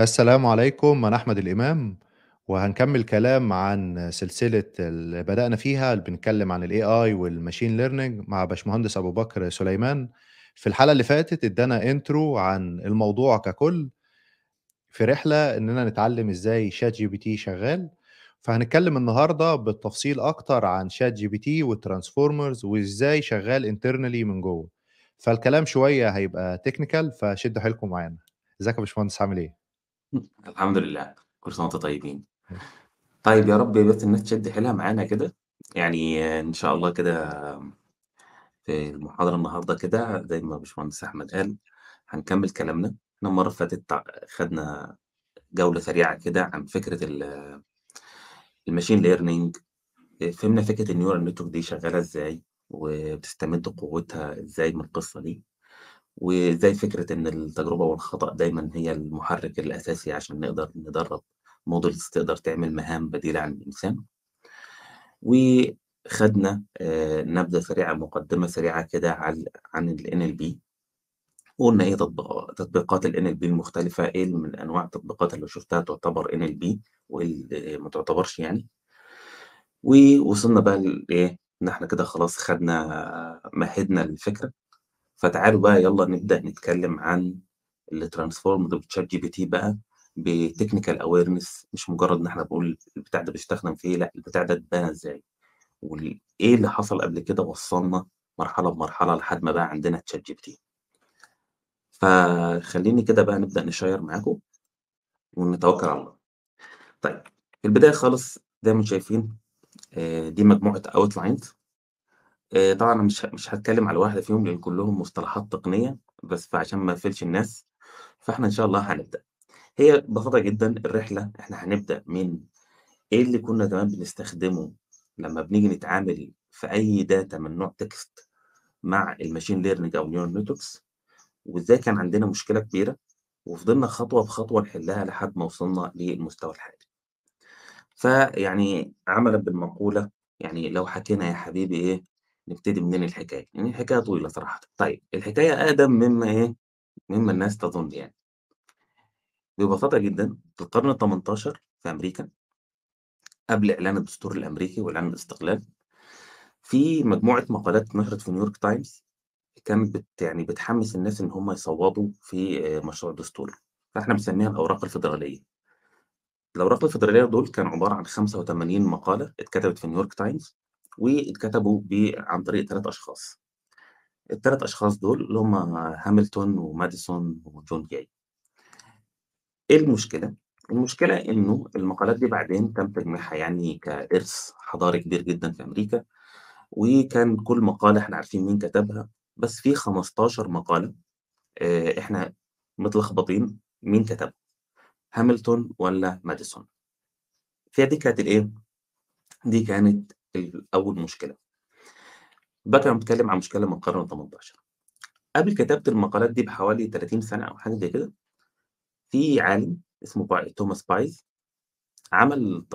السلام عليكم، أنا أحمد الإمام، وهنكمّل كلام عن سلسلة اللي بدأنا فيها اللي بنتكلّم عن الAI والmachine learning مع باشمهندس أبو بكر سليمان. في الحلقة اللي فاتت ادّانا intro عن الموضوع ككُل، في رحلة إننا نتعلّم إزاي ChatGPT شغّال، فهنتكلّم النهارده بالتفصيل أكتر عن ChatGPT والtransformers وإزاي شغّال internally من جوّه. فالكلام شوية هيبقى technical فشدّوا حيلكم معانا. إزيك يا باشمهندس عامل إيه؟ الحمد لله، كل سنة وأنتم طيبين. طيب يا رب بس الناس تشد حيلها معانا كده، يعني إن شاء الله كده في المحاضرة النهارده كده زي ما باشمهندس أحمد قال، هنكمّل كلامنا. إحنا المرّة اللي فاتت تع خدنا جولة سريعة كده عن فكرة ال الmachine learning آآ، فهمنا فكرة الneural network دي شغّالة إزاي، وبتستمد قوتها إزاي من القصة دي، وإزاي فكرة إن التجربة والخطأ دايمًا هي المحرك الأساسي عشان نقدر ندرّب models تقدر تعمل مهام بديلة عن الإنسان. وخدنا آآ، نبذة سريعة مقدمة سريعة كده عن عن الNLP وقُلنا إيه تطبيقا تطبيقات الNLP المختلفة، إيه من أنواع التطبيقات اللي شُفتها تعتبر NLP وإيه اللي ما تعتبرش يعني. ووصلنا بقى لإيه، إن إحنا كده خلاص خدنا مهِّدنا الفكرة، فتعالوا بقى يالّا نبدأ نتكلّم عن الtransformed وChatGPT بقى بtechnical awareness مش مجرّد إن إحنا بنقول البتاع ده بيستخدم في إيه، لأ البتاع ده اتبنى إزاي، وال إيه اللي حصل قبل كده وصّلنا مرحلة بمرحلة لحد ما بقى عندنا ChatGPT. فخلّيني كده بقى نبدأ نشيّر معاكم ونتوكّل على الله. طيب، في البداية خالص زي ما شايفين آآ، دي مجموعة outlines آآ، طبعًا أنا مش مش هاتكلّم على واحدة فيهم لإن كلّهم مصطلحات تقنية، بس فعشان ما أقفلش الناس، فإحنا إن شاء الله هنبدأ. هي ببساطة جدًا الرحلة إحنا هنبدأ من إيه اللي كُنّا زمان بنستخدمه لمّا بنيجي نتعامل في أي data من نوع text مع الmachine learning أو neural networks وإزاي كان عندنا مشكلة كبيرة، وفضلنا خطوة بخطوة نحلّها لحد ما وصلنا للمستوى الحالي. فيعني عملًا بالمقولة، يعني لو حكينا يا حبيبي إيه، نبتدي منين الحكاية؟ يعني الحكاية طويلة صراحةً. طيب، الحكاية أقدم مما إيه، مما الناس تظُن يعني. ببساطة جدًا في القرن ال18 في أمريكا قبل إعلان الدستور الأمريكي وإعلان الاستقلال، في مجموعة مقالات اتنشرت في نيويورك تايمز كانت بت يعني بتحمّس الناس إن هم يصوّتوا في آآ، مشروع دستور، فإحنا بنسميها الأوراق الفيدرالية. الأوراق الفيدرالية دول كانوا عبارة عن 85 مقالة اتكتبت في نيويورك تايمز واتكتبوا عن طريق 3 أشخاص. ال3 أشخاص دول اللي هم هاميلتون وماديسون وجون جاي. إيه المشكلة؟ المشكلة إنه المقالات دي بعدين تم تجميعها يعني كإرث حضاري كبير جدًا في أمريكا، وكان كل مقالة إحنا عارفين مين كتبها، بس في 15 مقالة آآ، إحنا متلخبطين مين كتبهم، هاميلتون والّا ماديسون. فدي كانت الإيه، دي كانت ال أول مشكلة. دلوقتي أنا باتكلّم عن مشكلة من القرن ال18. قبل كتابة المقالات دي بحوالي 30 سنة أو حاجة زي كده، في عالم اسمه باي توماس بايز عمل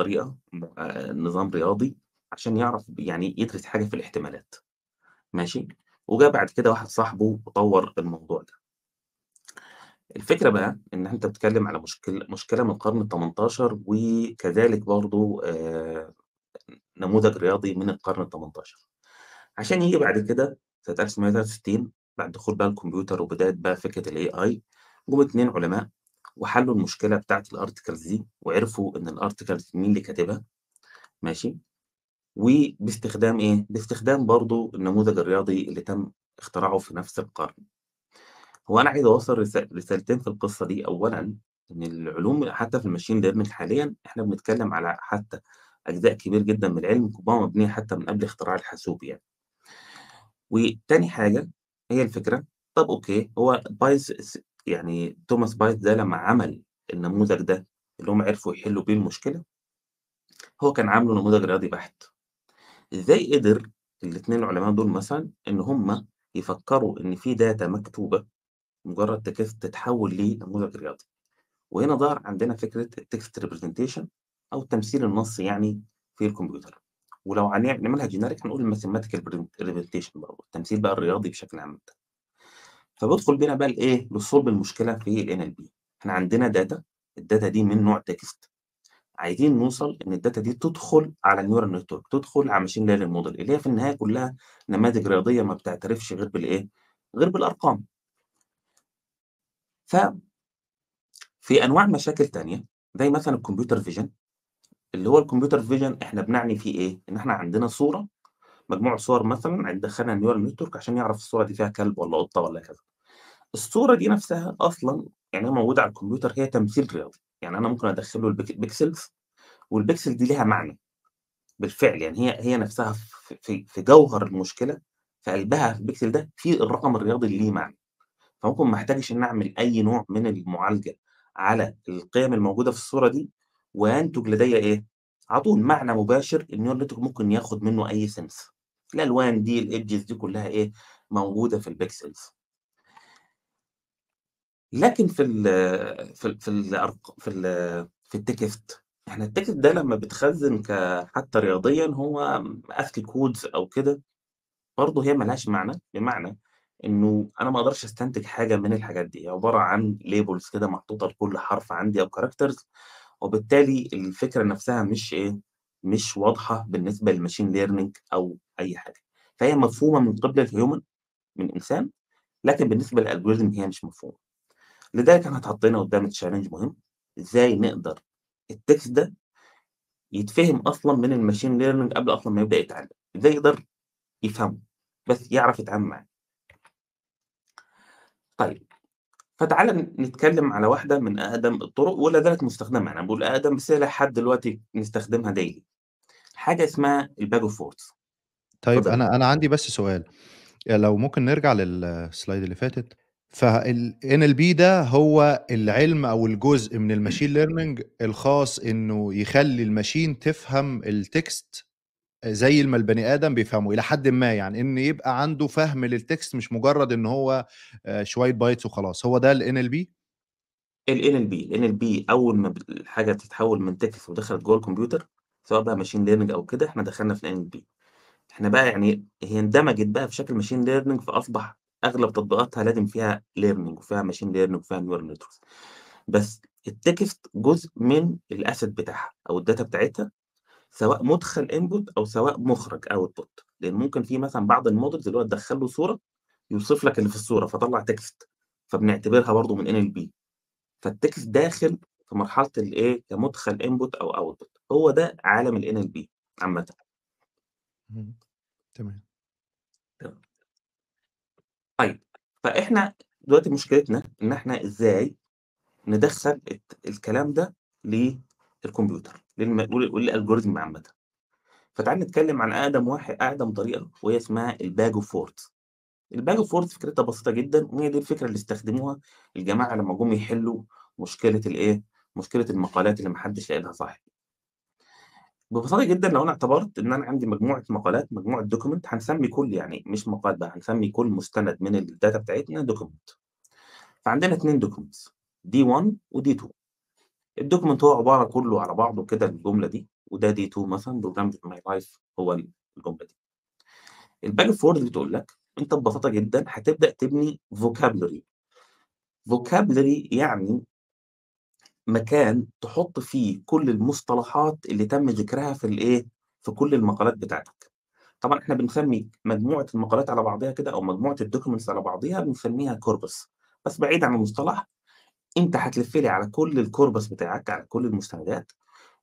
آآ، نظام رياضي عشان يعرف يعني يدرس حاجة في الاحتمالات، ماشي، وجه بعد كده واحد صاحبه وطوّر الموضوع ده. الفكرة بقى إن أنت بتتكلّم على مشكل مشكلة من القرن ال18 وكذلك برضه آآ، نموذج رياضي من القرن ال18. عشان ييجي بعد كده سنة 1963 بعد دخول بقى الكمبيوتر وبداية بقى فكرة الAI جُم 2 علماء وحلّوا المشكلة بتاعة الarticles دي وعرفوا إن الarticles مين اللي كاتبها، ماشي، وباستخدام إيه، باستخدام برضه النموذج الرياضي اللي تم اختراعه في نفس القرن. هو أنا عايز رسا رسالتين في القصة دي، أولًا إن العلوم حتى في الmachine learning حاليًا إحنا بنتكلّم على حتى أجزاء كبير جدًا من العلم ربما مبنية حتى من قبل اختراع الحاسوب يعني. وتاني حاجة هي الفكرة، طَب okay، هو بايز يعني توماس بايز ده لمّا عمل النموذج ده اللي هم عرفوا يحلّوا بيه المشكلة، هو كان عامله نموذج رياضي بحت. إزاي قدر ال2 العلماء دول مثلًا إن هم يفكّروا إن في data مكتوبة مجرّد text تتحوّل لنموذج رياضي؟ وهنا ظهر عندنا فكرة ال text representation أو التمثيل النصي يعني في الكمبيوتر. ولو هنعملها generic هنقول represen representation برضه، التمثيل بقى الرياضي بشكل عام ده. فبادخل بينا بقى لإيه، لصلب المشكلة في ال NLP. إحنا عندنا data ال data دي من نوع text عايزين نوصل إن ال data دي تدخل على ال neural network تدخل على machine learning model اللي هي في النهاية كلها نماذج رياضية ما بتعترفش غير بالإيه غير بالأرقام ف في أنواع مشاكل تانية زي مثلا ال computer vision اللي هو ال computer vision إحنا بنعني فيه إيه؟ إن إحنا عندنا صورة مجموعه صور مثلا دخلنا ال neural network عشان يعرف الصورة دي فيها كلب ولا قطة ولا كذا. الصورة دي نفسها أصلا يعني موجودة على الكمبيوتر هي تمثيل رياضي يعني أنا ممكن ادخل له ال pixels والبيكسل دي ليها معنى بالفعل يعني هي هي نفسها في في, جوهر المشكلة في قلبها في البيكسل ده في الرقم الرياضي اللي ليه معنى. فممكن ما أحتاجش إن أعمل أي نوع من المعالجة على القيم الموجودة في الصورة دي وينتج لدي إيه؟ على طول معنى مباشر ال neural network ممكن ياخد منه أي sense الألوان دي ال edges دي كلها إيه؟ موجودة في ال pixels لكن في ال في ال في ال في ال في ال text. إحنا ال text ده لما بتخزن ك حتى رياضيا هو ASCII codes أو كده برضه هي ملهاش معنى بمعنى إنه أنا ما أقدرش أستنتج حاجة من الحاجات دي. عبارة عن labels كده محطوطة لكل حرف عندي أو characters وبالتالي الفكرة نفسها مش إيه مش واضحة بالنسبة لل machine learning أو أي حاجة. فهي مفهومة من قبل ال human من إنسان لكن بالنسبة لل algorithm هي مش مفهومة. لذلك إحنا اتحطينا قدام challenge مهم. إزاي نقدر ال text ده يتفهم أصلا من الماشين ليرنينج قبل أصلا ما يبدأ يتعلم؟ إزاي يقدر يفهمه؟ بس يعرف يتعامل معاه. طيب فتعالى نتكلم على واحدة من أقدم الطرق ولا زالت مستخدمة. أنا بقول أقدم بس هي لحد دلوقتي نستخدمها daily حاجة اسمها ال bag of words طيب اتفضل. أنا أنا عندي بس سؤال، لو ممكن نرجع لل slide اللي فاتت، فال NLP ده هو العلم أو الجزء من ال machine learning الخاص إنه يخلّي ال machine تفهم ال text زي ما البني آدم بيفهمه إلى حدٍ ما يعني، إن يبقى عنده فهم للtext مش مجرد إن هو آآ شوية bytes وخلاص، هو ده الNLP؟ الNLP الNLP أول ما ب الحاجة تتحول من text ودخلت جوه الكمبيوتر سواء بقى machine learning أو كده إحنا دخلنا في الNLP إحنا بقى يعني هي اندمجت بقى في شكل machine learning فأصبح أغلب تطبيقاتها لازم فيها learning وفيها machine learning وفيها neural networks. بس الtext جزء من الasset بتاعها أو الdata بتاعتها سواء مدخل input أو سواء مخرج output لأن ممكن في مثلًا بعض الmodels اللي هو تدخل له صورة يوصف لك اللي في الصورة فطلّع text فبنعتبرها برضه من NLP فالtext داخل في مرحلة الإيه كمدخل input أو output هو ده عالم الNLP عامةً. اهم، تمام. تمام. طيب فإحنا دلوقتي مشكلتنا إن إحنا إزاي ندخّل الكلام ده للكمبيوتر للم ول وللalgorithm عامةً. فتعالَ نتكلم عن أقدم واحد أقدم طريقة وهي اسمها الباجو فورس. الباجو فورس فكرتها بسيطة جدًا وهي دي الفكرة اللي استخدموها الجماعة لمّا جُم يحلّوا مشكلة الإيه، مشكلة المقالات اللي ما حدش لاقي لها صاحب. ببساطة جدًا لو أنا اعتبرت إن أنا عندي مجموعة مقالات، مجموعة document هنسمي كل يعني مش مقال بقى، هنسمي كل مستند من الdata بتاعتنا document. فعندنا 2 documents D1 وD2. الdocument هو عبارة كله على بعضه كده الجملة دي، وده D2 مثلًا programmed in my life هو ال الجملة دي. الباجو فورس بتقول لك أنت ببساطة جدًا هتبدأ تبني vocabulary. vocabulary يعني مكان تحط فيه كل المصطلحات اللي تم ذكرها في الإيه، في كل المقالات بتاعتك. طبعًا إحنا بنسمي مجموعة المقالات على بعضيها كده أو مجموعة الdocuments على بعضيها بنسميها corpus بس بعيد عن المصطلح أنت هتلف لي على كل الcorpus بتاعك، على كل المستندات،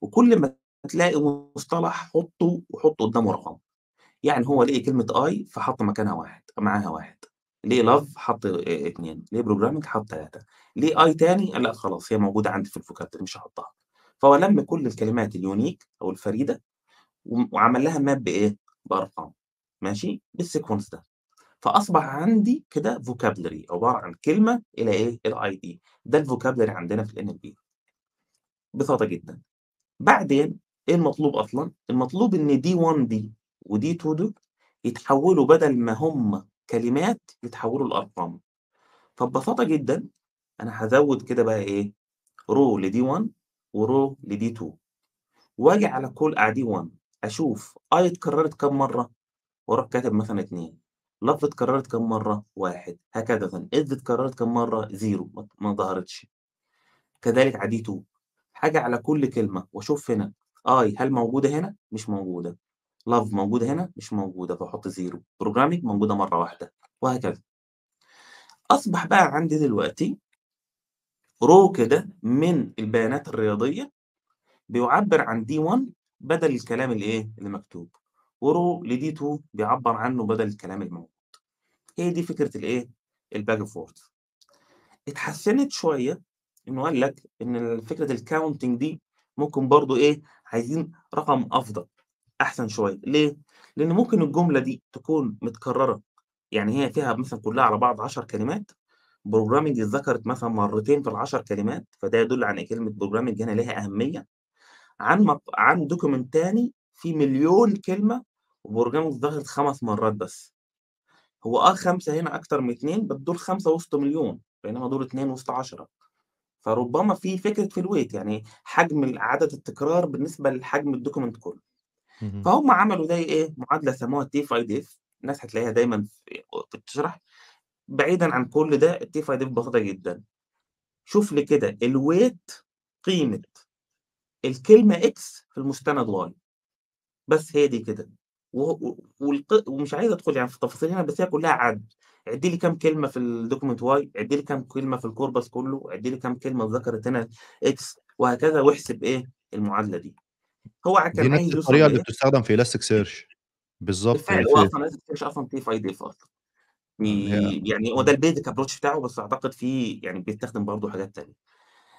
وكل ما تلاقي مصطلح حُطّه وحُط قدامه رقم. يعني هو لقي كلمة I فحط مكانها 1 معاها 1 لقي love حط 2 لقي programming حط 3 لقي I تاني لأ خلاص هي موجودة عندي في الvocabulary مش هاحطها. فهو لَم كل الكلمات أو الفريدة وم وعمل لها map بإيه، بأرقام ماشي، بالsequence ده. فأصبح عندي كده vocabulary عبارة عن كلمة إلى إيه، إلى ID ده الvocabulary عندنا في الNLP. ببساطة جدًا. بعدين إيه المطلوب أصلًا؟ المطلوب إن D1 دي وD2 دول يتحولوا بدل ما هم كلمات يتحولوا لأرقام. فببساطة جدًا أنا هازوّد كده بقى إيه، row لD1 وrow لD2 وآجي على كل على D1 أشوف I اتكررت كام مرة وأروح كاتب مثلًا 2 love اتكررت كام مرة 1 هكذا is اتكررت كام مرة 0 ما ظهرتش. كذلك على D2 هاجي على كل كلمة وأشوف هنا I هل موجودة هنا؟ مش موجودة. love موجودة هنا؟ مش موجودة، فأحط 0. programming موجودة مرة واحدة، وهكذا. أصبح بقى عندي دلوقتي row كده من البيانات الرياضية بيعبّر عن D1 بدل الكلام الإيه، اللي مكتوب، وrow لD2 بيعبّر عنه بدل الكلام الموجود. هي دي فكرة الback and forth. اتحسنت شوية إنه قال لك ال فكرة الcounting دي ممكن برضه إيه، عايزين رقم أفضل، أحسن شوية، ليه؟ لإن ممكن الجملة دي تكون متكررة، يعني هي فيها مثلًا كلها على بعض 10 كلمات، programming اتذكرت مثلًا مرتين في ال10 كلمات، فده يدل على كلمة programming هنا ليها أهمية، عن مق عن document تاني فيه مليون كلمة وprograming اتذكرت 5 مرات بس. هو آه 5 هنا أكتر من 2 بس دول 5 وسط مليون، بينما دول 2 وسط 10. فربما في فكرة في الweight يعني حجم عدد التكرار بالنسبة لحجم الdocument كله. فهُم عملوا زي إيه، معادلة سموها T5F الناس هتلاقيها دايمًا في بتشرح، بعيدًا عن كل ده الT5F بسيطة جدًا. شوف لي كده الweight قيمة الكلمة X في المستند Y. بس هي دي كده. و و والق ومش عايز أدخل يعني في التفاصيل هنا بس هي كلها عَد. عِد لي كام كلمة في الdocument Y، عِد لي كام كلمة في الcorpus كله، عِد لي كام كلمة اتذكرت هنا X وهكذا واحسب إيه، المعادلة دي. هو ع دي كان نفس الطريقة اللي؟ بتستخدم في. بالضبط بالفعل هو في أصلًا elasticsearch أصلًا T5F أصلًا. آه، هي ي يعني هو. ده الbasic approach بتاعه بس أعتقد في يعني بيستخدم برضه حاجات تانية.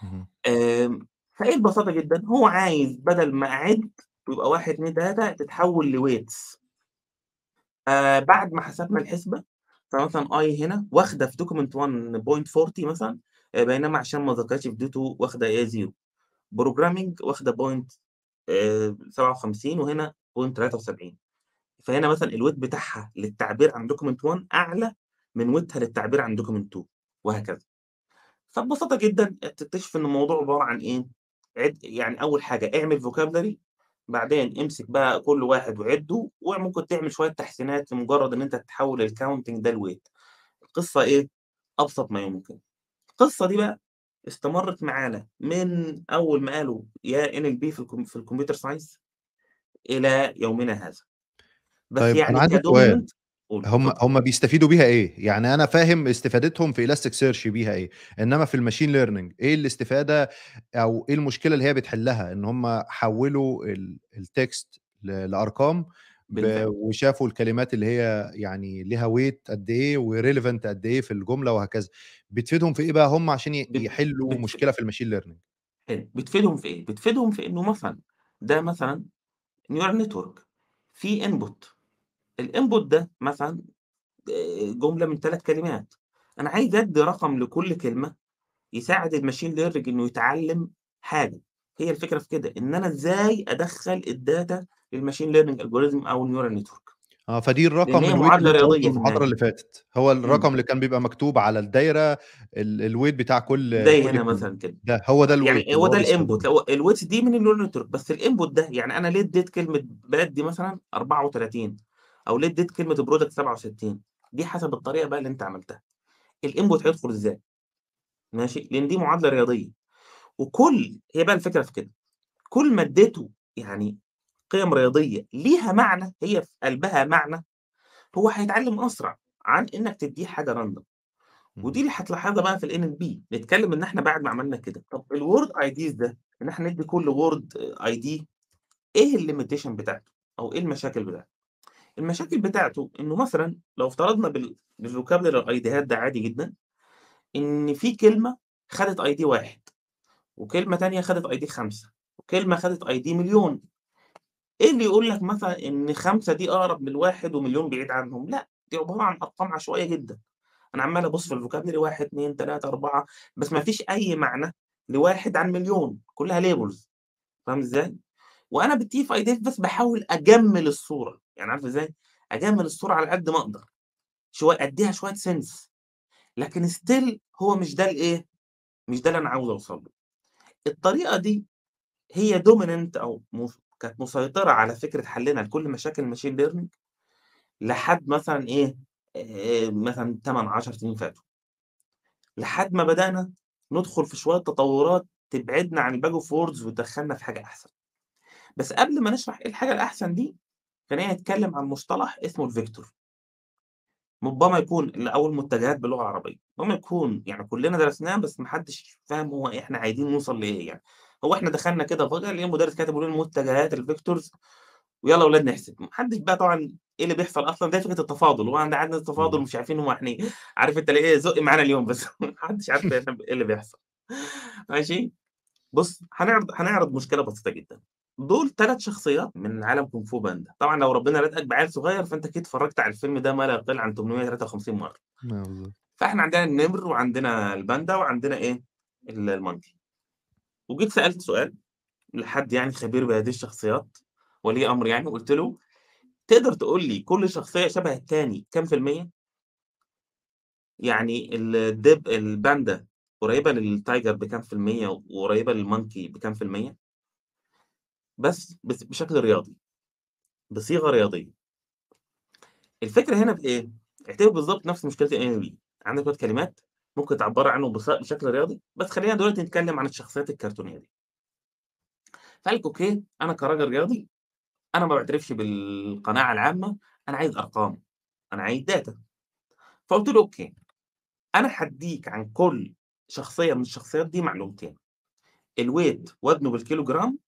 اهم. آمم، فإيه ببساطة جدًا، هو عايز بدل ما أعِد ويبقى 1، 2، 3 تتحول لweights. آآ، بعد ما حسبنا الحسبة، فمثلًا I هنا واخدة في document 1.40 مثلًا، آآ، بينما عشان ما ذكرتش في D2 واخدة إيه 0. programming واخدة point آآ، 57 وهنا .73. فهنا مثلًا الweight بتاعها للتعبير عن document 1 أعلى من ويتها للتعبير عن document 2 وهكذا. فببساطة جدًا تكتشف إن الموضوع عبارة عن إيه، عِد يعني أول حاجة اعمل vocabulary بعدين امسك بقى كل واحد وعِدّه، وممكن تعمل شوية تحسينات لمجرد إن أنت تحوّل الcounting ده لweight. القصة إيه، أبسط ما يمكن. القصة دي بقى استمرت معانا من أول ما قالوا يا NLP في الكم في الcomputer science إلى يومنا هذا. بس طيب يعني عندي سؤال، هم اتفضل. هم بيستفيدوا بيها إيه؟ يعني أنا فاهم استفادتهم في elasticsearch بيها إيه، إنما في الmachine learning إيه الاستفادة أو إيه المشكلة اللي هي بتحلها؟ إن هم حوّلوا ال الtext ل لأرقام ب بالفعل. وشافوا الكلمات اللي هي يعني ليها weight قد إيه وrelevant قد إيه في الجملة وهكذا. بتفيدهم في إيه بقى هم عشان بت يحلوا بتف مشكلة في الmachine learning؟ حلو، بتفيدهم في إيه؟ بتفيدهم في إنه مثلًا ده مثلًا neural network فيه input الinput ده مثلًا آآ، جملة من 3 كلمات، أنا عايز أدّي رقم لكل كلمة يساعد الmachine learning إنه يتعلم حاجة. هي الفكرة في كده، إن أنا إزاي أدخّل الdata للmachine learning algorithm أو الneural network. آه، فدي الرقم اللي المحاضرة النهاية. اللي فاتت، هو الرقم إمم. اللي كان بيبقى مكتوب على الدايرة ال الweight بتاع كل زي هنا مثلًا كده. ده هو ده الweight يعني هو ده. هو الweights دي من الneural network بس الinput ده يعني أنا ليه ادّيت كلمة bad دي مثلًا 34 أو ليه ادّيت كلمة product 67 دي حسب الطريقة بقى اللي أنت عملتها. الinput هيدخل إزاي، ماشي، لإن دي معادلة رياضية. وكل هي بقى الفكرة في كده، كل ما ادّيته يعني قِيَم رياضية ليها معنى، هي في قلبها معنى، هو هيتعلم أسرع عن إنك تدّيه حاجة random. ودي. اللي هتلاحظها بقى في الNLP نتكلم إن إحنا بعد ما عملنا كده، طب الword IDs ده إن إحنا ندّي كل word ID إيه الlimitation بتاعته أو إيه المشاكل بتاعته؟ المشاكل بتاعته إنه مثلًا لو افترضنا بال بالvocabulary الأيديهات ده عادي جدًا، إن في كلمة خدت ID 1 وكلمة تانية خدت ID 5 وكلمة خدت ID مليون. إيه اللي يقول لك مثلًا إن 5 دي أقرب من 1 ومليون بعيد عنهم؟ لأ، دي عبارة عن أرقام عشوائية جدًا. أنا عمّال أبُص في الvocabulary 1، 2، 3، 4 بس ما فيش أي معنى ل1 عن مليون، كلها labels فاهم إزاي؟ وأنا بالT5F بس باحاول أجمّل الصورة، يعني عارف إزاي؟ أجمّل الصورة على قد ما أقدر، شوية أدّيها شوية sense لكن still هو مش ده الإيه، مش ده اللي أنا عاوز أوصل له. الطريقة دي هي أو مس كانت مسيطرة على فكرة حلّنا لكل مشاكل الmachine learning لحد مثلًا إيه، آآ، مثلًا 8، 10 سنين فاتوا. لحد ما بدأنا ندخل في شوية تطورات تبعدنا عن ال bag of words وتدخّلنا في حاجة أحسن. بس قبل ما نشرح إيه الحاجة الأحسن دي، خلّينا نتكلم عن مصطلح اسمه الvector. ربما يكون ل أو المتجهات باللغة العربية، ربما يكون يعني كلنا درسناه بس ما حدش فاهم هو إحنا عايزين نوصل لإيه يعني. هو إحنا دخلنا كده فجأة لقينا المدرس كاتب لنا المتجهات الvectors ويالّا يا ولاد نحسب، ما حدش بقى طبعًا إيه اللي بيحصل أصلًا زي فكرة التفاضل، هو عند عندنا التفاضل. ومش عارفين هو إحنا إيه، عارف أنت اللي إيه زُق معانا اليوم بس ما حدش عارف إيه اللي بيحصل. ماشي؟ بُص هنعرض هنعرض مشكلة بسيطة جدًا. دول 3 شخصيات من عالم كونغ فو باندا، طبعًا لو ربنا رزقك بعيل صغير فأنت أكيد اتفرجت على الفيلم ده ما لا يقل عن 853 مرة. آه. فإحنا عندنا النمر وعندنا الباندا وعندنا إيه، ال الmonkey. وجيت سألت سؤال لحد يعني خبير بهذه الشخصيات، ولي أمر يعني، وقُلت له: "تقدر تقول لي كل شخصية شبه التاني كام في المِيّة؟" يعني ال الدب الباندا قريبة لل tiger بكام في المِيّة وقريبة للmonkey بكام في المِيّة؟ بس بشكل رياضي، بصيغة رياضية. الفكرة هنا في إيه؟ اعتبر بالضبط نفس مشكلة الNLP عندك شوية كلمات ممكن تعبّري عنهم بص بشكل رياضي، بس خلّينا دلوقتي نتكلم عن الشخصيات الكرتونية دي. فقال لِك: "أوكي، أنا كراجل رياضي، أنا ما باعترفش بالقناعة العامة، أنا عايز أرقام، أنا عايز data." فقُلت له: "okay، أنا هادّيك عن كل شخصية من الشخصيات دي معلومتين، الweight وزنه بالكيلو جرام،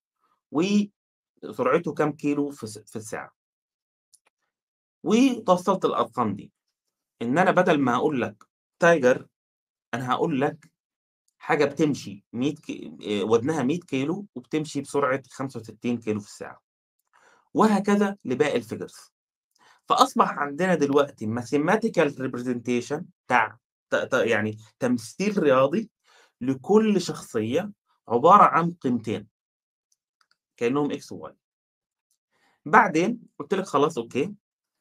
وسرعته كام كيلو في الس في الساعة." وتوصّلت الأرقام دي، إن أنا بدل ما هاقول لك tiger، أنا هاقول لك حاجة بتمشي 100 ك آآ وزنها 100 كيلو وبتمشي بسرعة 65 كيلو في الساعة. وهكذا لباقي الfigures. فأصبح عندنا دلوقتي mathematical representation بتاع يعني تمثيل رياضي لكل شخصية عبارة عن قيمتين. كأنهم X وY. بعدين قُلت لك خلاص أوكي،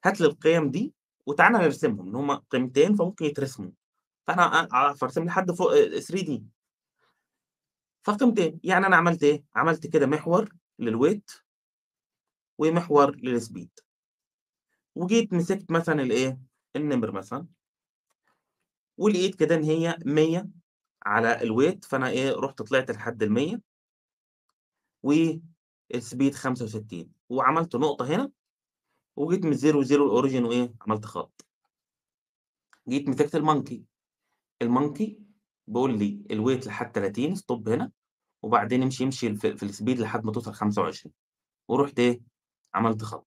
هات لي القيم دي وتعالَ نرسمهم، إن هم قيمتين فممكن يترسموا. فأنا أ أعرف أرسم لحد فوق آآ 3D. فقيمتين، يعني أنا عملت إيه، عملت كده محور للweight ومحور للspeed. وجيت مسكت مثلًا الإيه، النمر مثلًا. ولقيت كده إن هي 100 على الweight فأنا إيه، رُحت طلعت لحد ال100 والspeed 65 وعملت نقطة هنا، وجيت من ال zero ل zero الorigin وإيه، عملت خط. جيت مسكت الmonkey، الmonkey بيقول لي الweight لحد 30 stop هنا، وبعدين امشي امشي في الspeed لحد ما توصل 25 ورُحت إيه، عملت خط.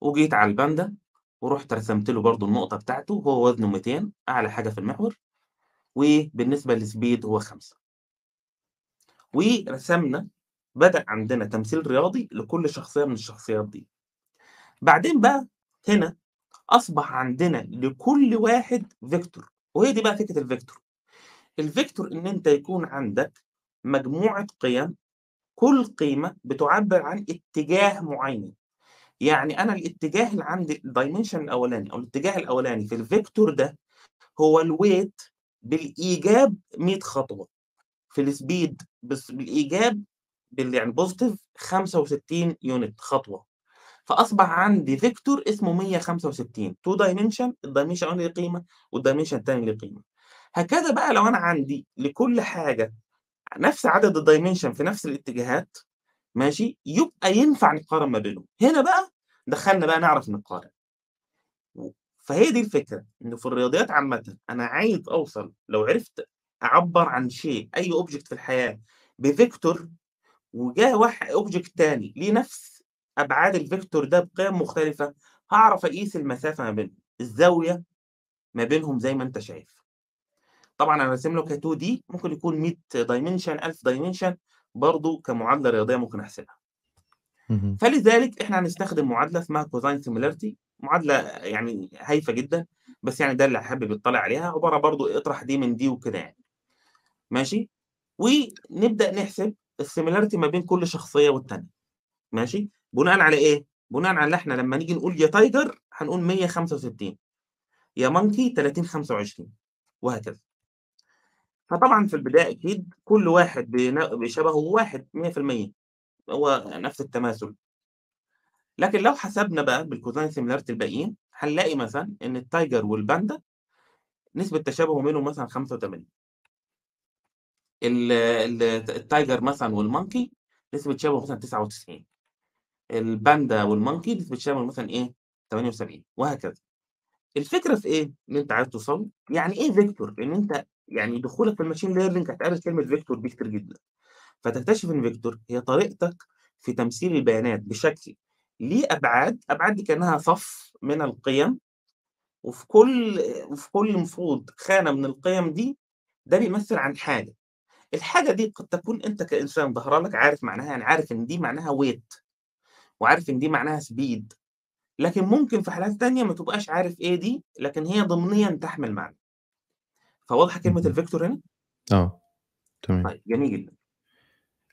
وجيت على الباندا ورُحت رسمت له برضه النقطة بتاعته وهو وزنه 200 أعلى حاجة في المحور، وبالنسبة للspeed هو 5. ورسمنا بدأ عندنا تمثيل رياضي لكل شخصية من الشخصيات دي. بعدين بقى هنا أصبح عندنا لكل واحد vector وهي دي بقى فكرة الvector. الvector إن أنت يكون عندك مجموعة قيم، كل قيمة بتعبّر عن اتجاه معيّن. يعني أنا الاتجاه اللي عند الdimension الأولاني أو الاتجاه الأولاني في الvector ده هو الweight بالإيجاب 100 خطوة، في الspeed بس بالإيجاب بال يعني positive 65 unit خطوة. فأصبح عندي vector اسمه 165 two dimension الdimension الأولاني ليه قيمة والdimension التاني ليه قيمة. هكذا بقى لو أنا عندي لكل حاجة نفس عدد الdimension في نفس الاتجاهات ماشي، يبقى ينفع نقارن ما بينهم. هنا بقى دخلنا بقى نعرف نقارن. فهي دي الفكرة، إنه في الرياضيات عامةً أنا عايز أوصل لو عرفت أعبّر عن شيء أي object في الحياة بvector وجه واح object تاني ليه نفس أبعاد الvector ده بقيم مختلفة، هاعرف أقيس المسافة ما بينهم، الزاوية ما بينهم زي ما أنت شايف. طبعًا أنا راسم له ك2D ممكن يكون 100 dimension 1000 dimension برضه كمعادلة رياضية ممكن أحسبها. اهم. فلذلك إحنا هنستخدم معادلة اسمها cosine similarity معادلة يعني هايفة جدًا، بس يعني ده اللي حابب يطّلع عليها، عبارة برضه اطرح دي من دي وكده يعني. ماشي؟ ونبدأ نحسب الsimilarity ما بين كل شخصية والتانية. ماشي؟ بناءً على إيه؟ بناءً على إحنا لمّا نيجي نقول يا tiger هنقول 165 يا monkey 30 25 وهكذا. فطبعًا في البداية أكيد كل واحد بشبهه واحد 100% هو نفس التماثل. لكن لو حسبنا بقى بالcosine similarity الباقيين، هنلاقي مثلًا إن ال tiger والباندا نسبة تشابه ما بينهم مثلًا 85. ال ال ال tiger مثلًا وال monkey نسبة تشابه مثلًا 99 الباندا وال monkey نسبة تشابه مثلًا إيه 78 وهكذا. الفكرة في إيه اللي أنت عايز توصل؟ يعني إيه vector؟ إن أنت يعني دخولك في الmachine learning هتقابل كلمة vector دي كتير جدًا، فتكتشف إن vector هي طريقتك في تمثيل البيانات بشكل ليه أبعاد، أبعاد دي كأنها صف من القيم، وفي كل وفي كل المفروض خانة من القيم دي ده بيمثل عن حاجة، الحاجة دي قد تكون أنت كإنسان ظاهرة لك عارف معناها، يعني عارف إن دي معناها weight وعارف إن دي معناها speed لكن ممكن في حالات تانية ما تبقاش عارف إيه دي، لكن هي ضمنيًا تحمل معنى. فواضحة كلمة اهم. الفيكتور هنا؟ آه، تمام. طيب جميل جدًا.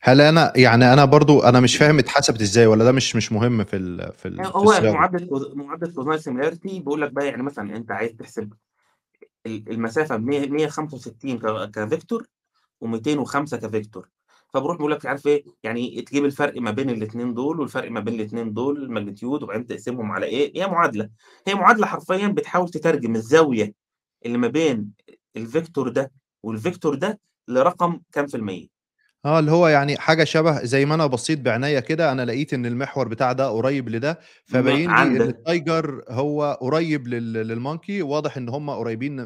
هل أنا يعني أنا برضه أنا مش. فاهم اتحسبت إزاي والّا ده مش مش مهم في ال في ال في هو الصياغة؟ معادلة cos معادلة Cosine Similarity بيقول لك بقى يعني مثلًا أنت عايز تحسب ال المسافة بمِيّة 165 ك ك vector و205 ك vector، فبيروح بيقول لك عارف إيه، يعني تجيب الفرق ما بين الاتنين دول والفرق ما بين الاتنين دول الmagnitude وبعدين تقسمهم على إيه، هي معادلة، هي معادلة حرفيًا بتحاول تترجم الزاوية اللي ما بين ال vector ده وال vector ده لرقم كام في المِيّة. آه، اللي هو يعني حاجة شبه زي ما أنا بصيت بعينيّا كده أنا لقيت إن المحور بتاع ده قريب لده، فباين لي ده. ال tiger هو قريب لل لل monkey واضح إن هُم قريبين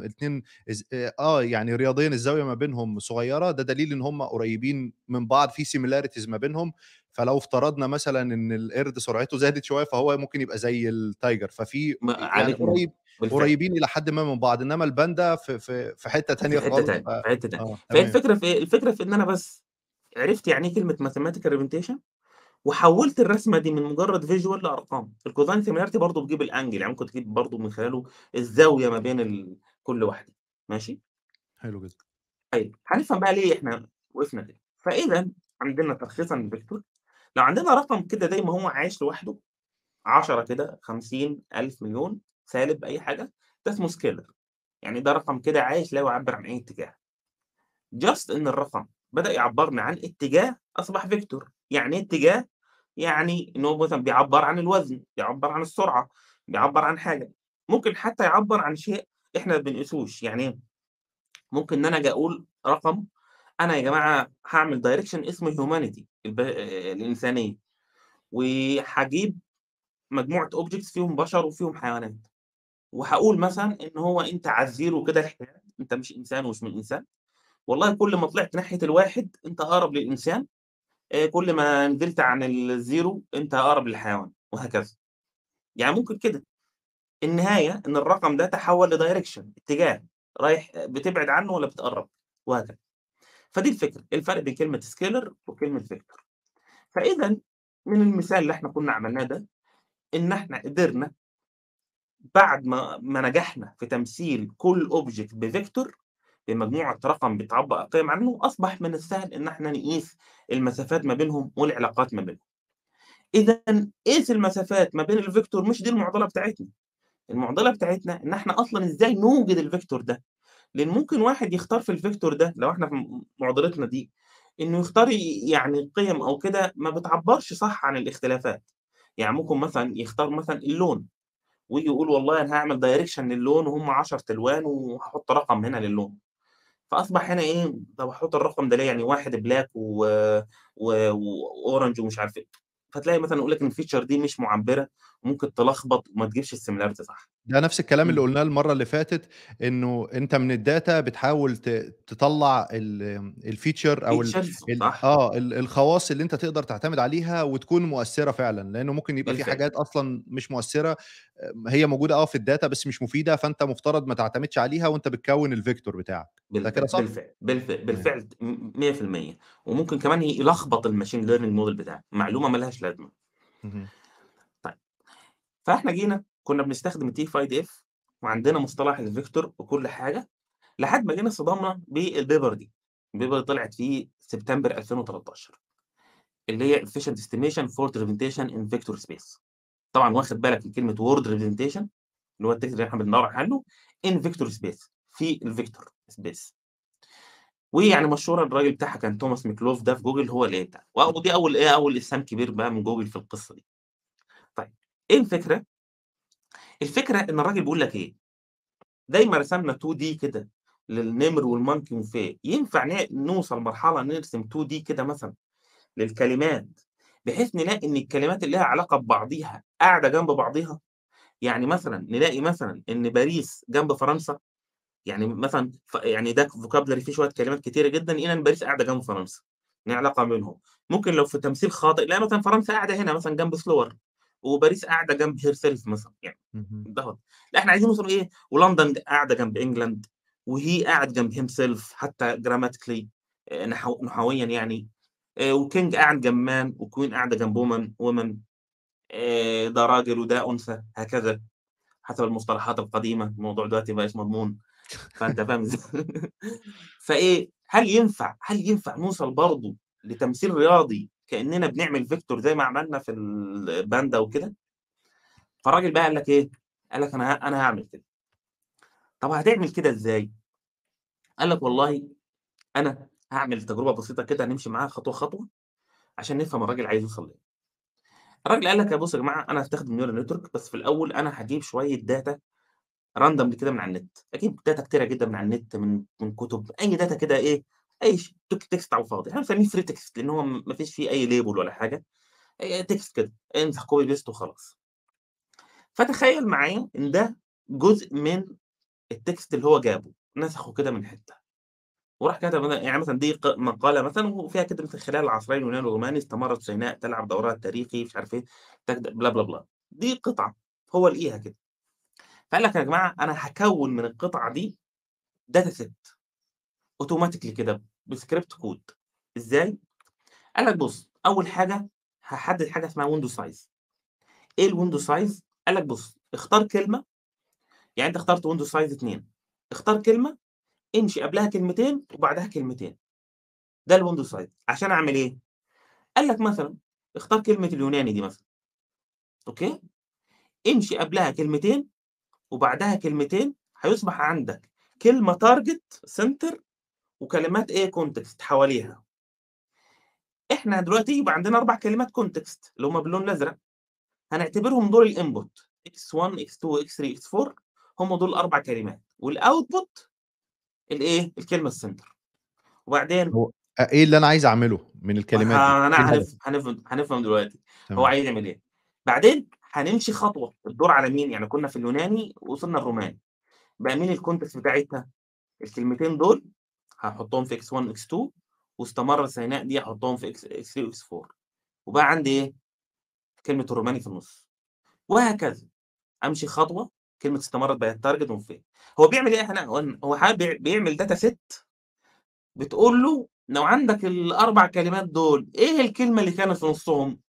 آآ، آه، يعني رياضيًا الزاوية ما بينهم صغيرة، ده دليل إن هُم قريبين من بعض في similarities ما بينهم، فلو افترضنا مثلًا إن القرد سرعته زادت شوية فهو ممكن يبقى زي ال tiger، ففي يعني عليك نور، قريب بالفعل. قريبين إلى حدٍ ما من بعض، إنما الباندا في في في تانية في حتة خالص ف في حتة تانية. آه، فهي تمام. الفكرة في إيه، الفكرة في إن أنا بس عرفت يعني إيه كلمة mathematical representation وحوّلت الرسمة دي من مجرد visual لأرقام. الCosine Similarity برضه بتجيب الangle يعني ممكن تجيب برضه من خلاله الزاوية ما بين ال كل واحدة، ماشي؟ حلو جدًا. طيب هنفهم بقى ليه إحنا وقفنا كده. فإذا عندنا تلخيصًا للفيكتور، لو عندنا رقم كده زي ما هو عايش لوحده 10 كده، 50، 1000، مليون، سالب، أي حاجة، ده اسمه scalar يعني ده رقم كده عايش لا يعبّر عن أي اتجاه. just إن الرقم بدأ يعبّرني عن اتجاه أصبح vector. يعني اتجاه؟ يعني إن هو مثلًا بيعبّر عن الوزن، بيعبّر عن السرعة، بيعبّر عن حاجة. ممكن حتى يعبّر عن شيء إحنا ما بنقيسوش، يعني؟ ممكن إن أنا آجي أقول رقم أنا يا جماعة هاعمل direction اسمه آآ، الإنسانية، وهاجيب مجموعة objects فيهم بشر وفيهم حيوانات، وهاقول مثلًا إن هو أنت ال zero كده الحياد، أنت مش إنسان ومش من إنسان، والله كل ما طلعت ناحية الواحد أنت أقرب للإنسان، آآ، كل ما نزلت عن ال zero أنت أقرب للحيوان، وهكذا. يعني ممكن كده. النهاية إن الرقم ده تحوّل ل direction اتجاه، رايح بتبعد عنه والّا بتقرّب، وهكذا. فدي الفكرة، الفرق بين كلمة scalar وكلمة vector. فإذًا من المثال اللي إحنا كنا عملناه ده، إن إحنا قدرنا بعد ما ما نجحنا في تمثيل كل object ب vector بمجموعة رقم بتعبّر قيم عنه، أصبح من السهل إن إحنا نقيس المسافات ما بينهم والعلاقات ما بينهم. إذًا قيس المسافات ما بين ال vector مش دي المعضلة بتاعتنا، المعضلة بتاعتنا إن إحنا أصلًا إزاي نوجد ال vector ده، لإن ممكن واحد يختار في ال vector ده لو إحنا في معضلتنا دي، إنه يختار يعني قيم أو كده ما بتعبّرش صح عن الاختلافات. يعني ممكن مثلًا يختار مثلًا اللون، وييجي يقول والله أنا هاعمل direction للون وهم 10 ألوان وهاحط رقم هنا للون. فأصبح هنا إيه، طب هاحط الرقم ده ليه؟ يعني واحد black و و ومش عارف إيه. فتلاقي مثلًا يقول لك إن الfeature دي مش معبّرة، وممكن تلخبط وما تجيبش الsimilarity صح. ده نفس الكلام اللي إمم. قُلناه المرّة اللي فاتت، إنه أنت من الdata بتحاول تطلّع ال الfeature أو ال. آه، ال الخواص اللي أنت تقدر تعتمد عليها وتكون مؤثرة فعلًا، لإنه ممكن يبقى في بالفعل. حاجات أصلًا مش مؤثرة، آمم، هي موجودة آه في الdata بس مش مفيدة، فأنت مفترض ما تعتمدش عليها وأنت بتكوّن الvector بتاعك، ده كده بالفعل، صح؟ بالفعل، تمام. بالفعل ت م 100% وممكن كمان يلخبط الmachine learning model بتاعك، معلومة ما لهاش. طيب، فإحنا جينا كنا بنستخدم الT5DF وعندنا مصطلح الفيكتور وكل حاجة، لحد ما جينا اصطدمنا بالpaper دي، اللي طلعت في سبتمبر 2013 اللي هي efficient estimation for representation in vector space. طبعًا واخد بالك من كلمة word representation اللي هو ال text اللي إحنا بندوّر عنه in vector space في ال vector space. ويعني مشهورة الراجل بتاعها كان توماس ميكولوف ده في جوجل هو اللي بتاع ودي أول إيه، أول إسهام كبير بقى من جوجل في القصة دي. إيه الفكرة؟ الفكرة إن الراجل بيقول لك إيه، زي ما رسمنا 2D كده للنمر وال monkey والفيل ينفع نوصل مرحلة نرسم 2D كده مثلًا للكلمات، بحيث نلاقي إن الكلمات اللي ليها علاقة ببعضيها قاعدة جنب بعضيها؟ يعني مثلًا نلاقي مثلًا إن باريس جنب فرنسا؟ يعني مثلًا يعني ده vocabulary فيه شوية كلمات كتيرة جدًا إن باريس قاعدة جنب فرنسا، إن علاقة بينهم. ممكن لو في تمثيل خاطئ نلاقي مثلًا فرنسا قاعدة هنا مثلًا جنب سلور وباريس قاعدة جنب herself مثلًا يعني اهم. دوّة. لأ إحنا عايزين نوصل إيه، ولندن قاعدة جنب England وhe قاعد جنب himself حتى grammatically آآ نحو نحويًا يعني آآ وking قاعد جنب man وqueen قاعدة جنب woman woman آآ ده راجل وده أنثى هكذا، حسب المصطلحات القديمة، الموضوع دلوقتي بقاش مضمون، فأنت فاهم؟ فإيه، هل ينفع هل ينفع نوصل برضه لتمثيل رياضي كإننا بنعمل vector زي ما عملنا في الباندا وكده؟ فالراجل بقى قال لك إيه، قال لك أنا ه أنا هاعمل كده. طب هتعمل كده إزاي؟ قال لك والله أنا هاعمل تجربة بسيطة كده نمشي معاها خطوة، خطوة عشان نفهم الراجل عايز يوصل لإيه. الراجل قال لك: "بُصّوا يا جماعة أنا هاستخدم neural network بس في الأول أنا هاجيب شوية data randomly كده من على النت، أجيب data كتيرة جدًا من على النت من من كُتب، أي data كده إيه، أي ش تك text على الفاضي." إحنا بنسميه free text لإن هو ما فيش فيه أي label ولا حاجة، آآ text كده، انسخ copy paste وخلاص. فتخيل معايا إن ده جزء من الtext اللي هو جابه، نسخه كده من حتة. وراح كتب يعني مثلًا دي ق مقالة مثلًا وفيها كده مثلًا خلال العصرين اليوناني والروماني استمرت سيناء تلعب دورها التاريخي مش عارف تجد بلا، بلا، بلا. دي قطعة هو لقيها كده. فقال لك يا جماعة أنا هاكوّن من القطعة دي data set automatically كده بscript code إزاي؟ قال لك بُص، أول حاجة هاحدد حاجة اسمها window size. إيه الwindow size؟ قال لك بُص، اختار كلمة يعني أنت اخترت window size 2 اختار كلمة امشي قبلها كلمتين وبعدها كلمتين. ده الwindow size عشان أعمل إيه؟ قال لك مثلًا اختار كلمة اليوناني دي مثلًا. أوكي؟ امشي قبلها كلمتين وبعدها كلمتين، هيصبح عندك كلمة target center وكلمات إيه context حواليها. إحنا دلوقتي يبقى عندنا 4 كلمات context اللي هم باللون الأزرق، هنعتبرهم دول الinput x1 x2 x3 x4 هم دول ال4 كلمات، والoutput الإيه، الكلمة الcenter. وبعدين هو أ إيه اللي أنا عايز أعمله من الكلمات دي؟ ه إيه هنفهم هنفهم دلوقتي هو تمام. عايز يعمل إيه. بعدين هنمشي خطوة، الدور على مين؟ يعني كنا في اليوناني وصلنا الروماني، بقى مين الcontext بتاعتها؟ الكلمتين دول هاحطهم في x1 x2 واستمر سيناء دي هاحطهم في x x3 وx4 وبقى عندي إيه، كلمة الروماني في النُص، وهكذا. أمشي خطوة، كلمة استمرت بقت target وفين. هو بيعمل إيه هنا؟ هو بيعمل data set بتقول له لو عندك ال4 كلمات دول، إيه الكلمة اللي كانت في نُصّهم؟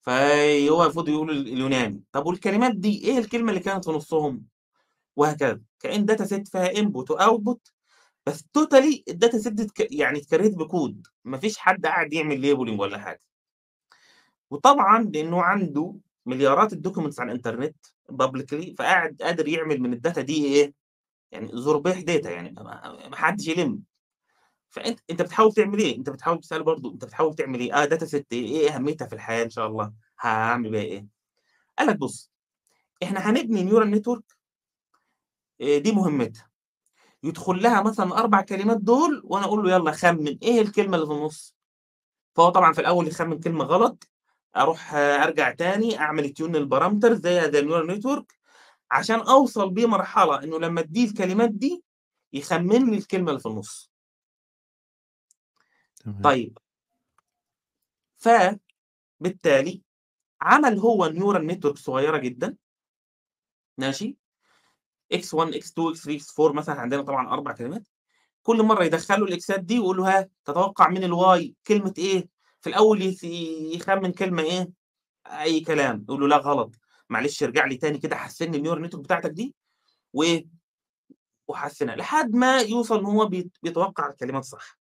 فهو المفروض يقول ال اليوناني، طب والكلمات دي إيه الكلمة اللي كانت في نُصّهم؟ وهكذا. كإن data set فيها input وoutput بس set دي اتك يعني اتكريت بكود، ما فيش حد قاعد يعمل labeling ولا حاجة. وطبعًا لإنه عنده مليارات الdocuments على الإنترنت publicly فقاعد قادر يعمل من الdata دي إيه، يعني زُربيح data يعني ما حدش يلِم. فأنت أنت بتحاول تعمل إيه؟ أنت بتحاول تسأله برضه أنت بتحاول تعمل إيه؟ آه data set إيه، إيه أهميتها في الحياة إن شاء الله، هاعمل بيها إيه؟ قال لك بُص، إحنا هنبني neural network آآ دي مهمتها، يدخل لها مثلًا ال4 كلمات دول وأنا أقول له يالّا خمِّن إيه الكلمة اللي في النُص؟ فهو طبعًا في الأول يخمِّن كلمة غلط، أروح أرجع تاني أعمل tune للparameter زيها زي الneural network عشان أوصل بيه مرحلة إنه لمّا أدّيه الكلمات دي، يخمِّن لي الكلمة اللي في النُص. طيب. فبالتالي عمل هو neural network صغيرة جدًا ماشي، x1 x2 x3 x4 مثلًا عندنا طبعًا 4 كلمات، كل مرة يدخّل له الإكسات دي ويقول له ها تتوقع من الY كلمة إيه؟ في الأول يس يخمِّن كلمة إيه، أي كلام، يقول له لأ غلط، معلش ارجع لي تاني كده حسِّن لي الneural network بتاعتك دي. وإيه، وحسِّنها. لحد ما يوصل إن هو بيت بيتوقع الكلمات صح.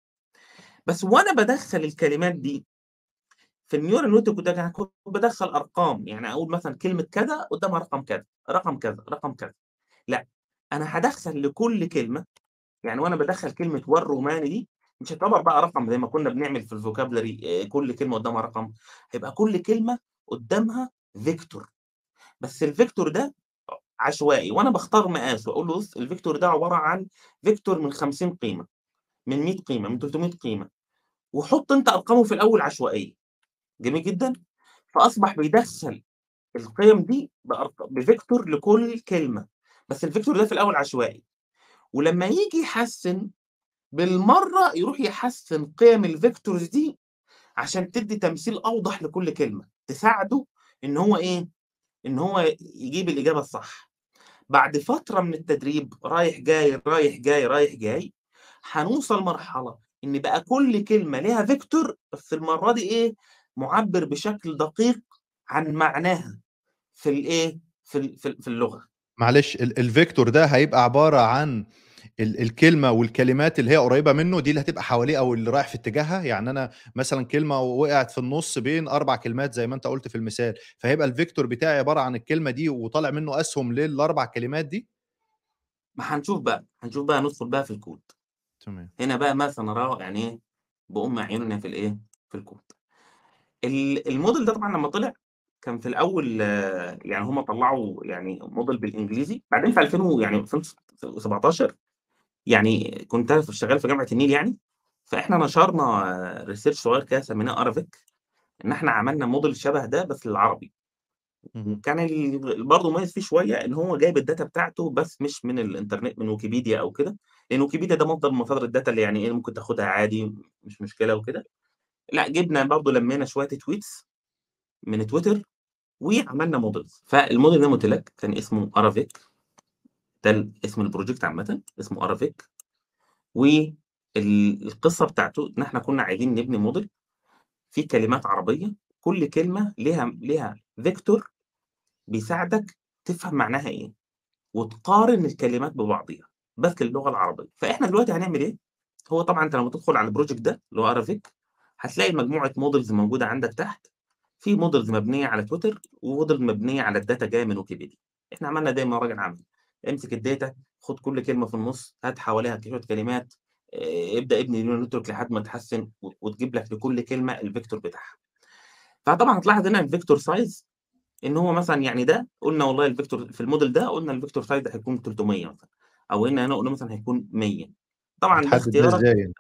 بس وأنا بادخّل الكلمات دي في الneural network ده أنا كنت بادخّل أرقام، يعني أقول مثلًا كلمة كذا قدّامها رقم كذا، رقم كذا، رقم كذا. لأ، أنا هادخّل لكل كلمة يعني وأنا بادخّل كلمة والروماني دي مش هتعتبر بقى رقم زي ما كنا بنعمل في الvocabulary آآ كل كلمة قدّامها رقم، هيبقى كل كلمة قدّامها vector بس الvector ده عشوائي وأنا باختار مقاسه، أقول له بُص الvector ده عبارة عن vector من 50 قيمة، من 100 قيمة، من 300 قيمة، وحُط أنت أرقامه في الأول عشوائية، جميل جدًا، فأصبح بيدخّل القيم دي بvector لكل كلمة، بس الvector ده في الأول عشوائي، ولمّا ييجي يحسّن بالمرّة يروح يحسّن قيم الvectors دي عشان تدّي تمثيل أوضح لكل كلمة، تساعده إن هو إيه، إن هو يجيب الإجابة الصح. بعد فترة من التدريب رايح جاي، رايح جاي، رايح جاي، هنوصل مرحلة إن بقى كل كلمة ليها vector بس المرّة دي إيه، مُعبّر بشكل دقيق عن معناها في الإيه، في في ال في اللغة. معلش ال الvector ده هيبقى عبارة عن ال الكلمة والكلمات اللي هي قريبة منه دي اللي هتبقى حواليه أو اللي رايح في اتجاهها، يعني أنا مثلًا كلمة وقعت في النُص بين 4 كلمات زي ما أنت قُلت في المثال، فهيبقى الvector بتاعي عبارة عن الكلمة دي وطالع منه أسهم لل4 كلمات دي؟ ما هنشوف بقى، هنشوف بقى ندخل بقى في الكود. تمام. هنا بقى ما سنراه يعني إيه، بأم عيوننا في الإيه، في الكود. ال الmodel ده طبعًا لمّا طلع كان في الأول يعني هم طلّعوا يعني model بالإنجليزي، بعدين في 2000 و يعني 2017 يعني كنت شغال في جامعة النيل يعني، فإحنا نشرنا research صغير كده سميناه Arabic إن إحنا عملنا model شبه ده بس للعربي. ال برضه مميز فيه شوية إن هو جايب الdata بتاعته بس مش من الإنترنت من ويكيبيديا أو كده، لإن ويكيبيديا ده مصدر من مصادر الdata اللي يعني إيه ممكن تاخدها عادي مش مشكلة وكده. لأ جِبنا برضه لمّينا شوية tweets من تويتر وعملنا models فالmodel زي ما كان اسمه Arabic ده اسم الproject عامةً اسمه Arabic وال القصة بتاعته إن إحنا كنا عايزين نبني model فيه كلمات عربية، كل كلمة ليها ليها vector بيساعدك تفهم معناها إيه، وتقارن الكلمات ببعضيها، بس للغة العربية. فإحنا دلوقتي هنعمل إيه، هو طبعًا أنت لمّا تدخل على الproject ده اللي هو Arabic هتلاقي مجموعة models موجودة عندك تحت، في models مبنية على تويتر وmodel مبنية على الdata جاية من ويكيبيديا. إحنا عملنا دايمًا راجل عملي، امسك الdata خُد كل كلمة في النُص، هات حواليها شوية كلمات، آآ ابدأ ابني neural network لحد ما تحسّن وتجيب لك لكل كلمة الvector بتاعها. فطبعًا هتلاحظ هنا الvector size إن هو مثلًا يعني ده قُلنا والله الvector في الmodel ده قُلنا الvector size ده هيكون 300 مثلًا، أو هنا هنا قُلنا مثلًا هيكون 100 طبعًا ده اختيارك أنت؟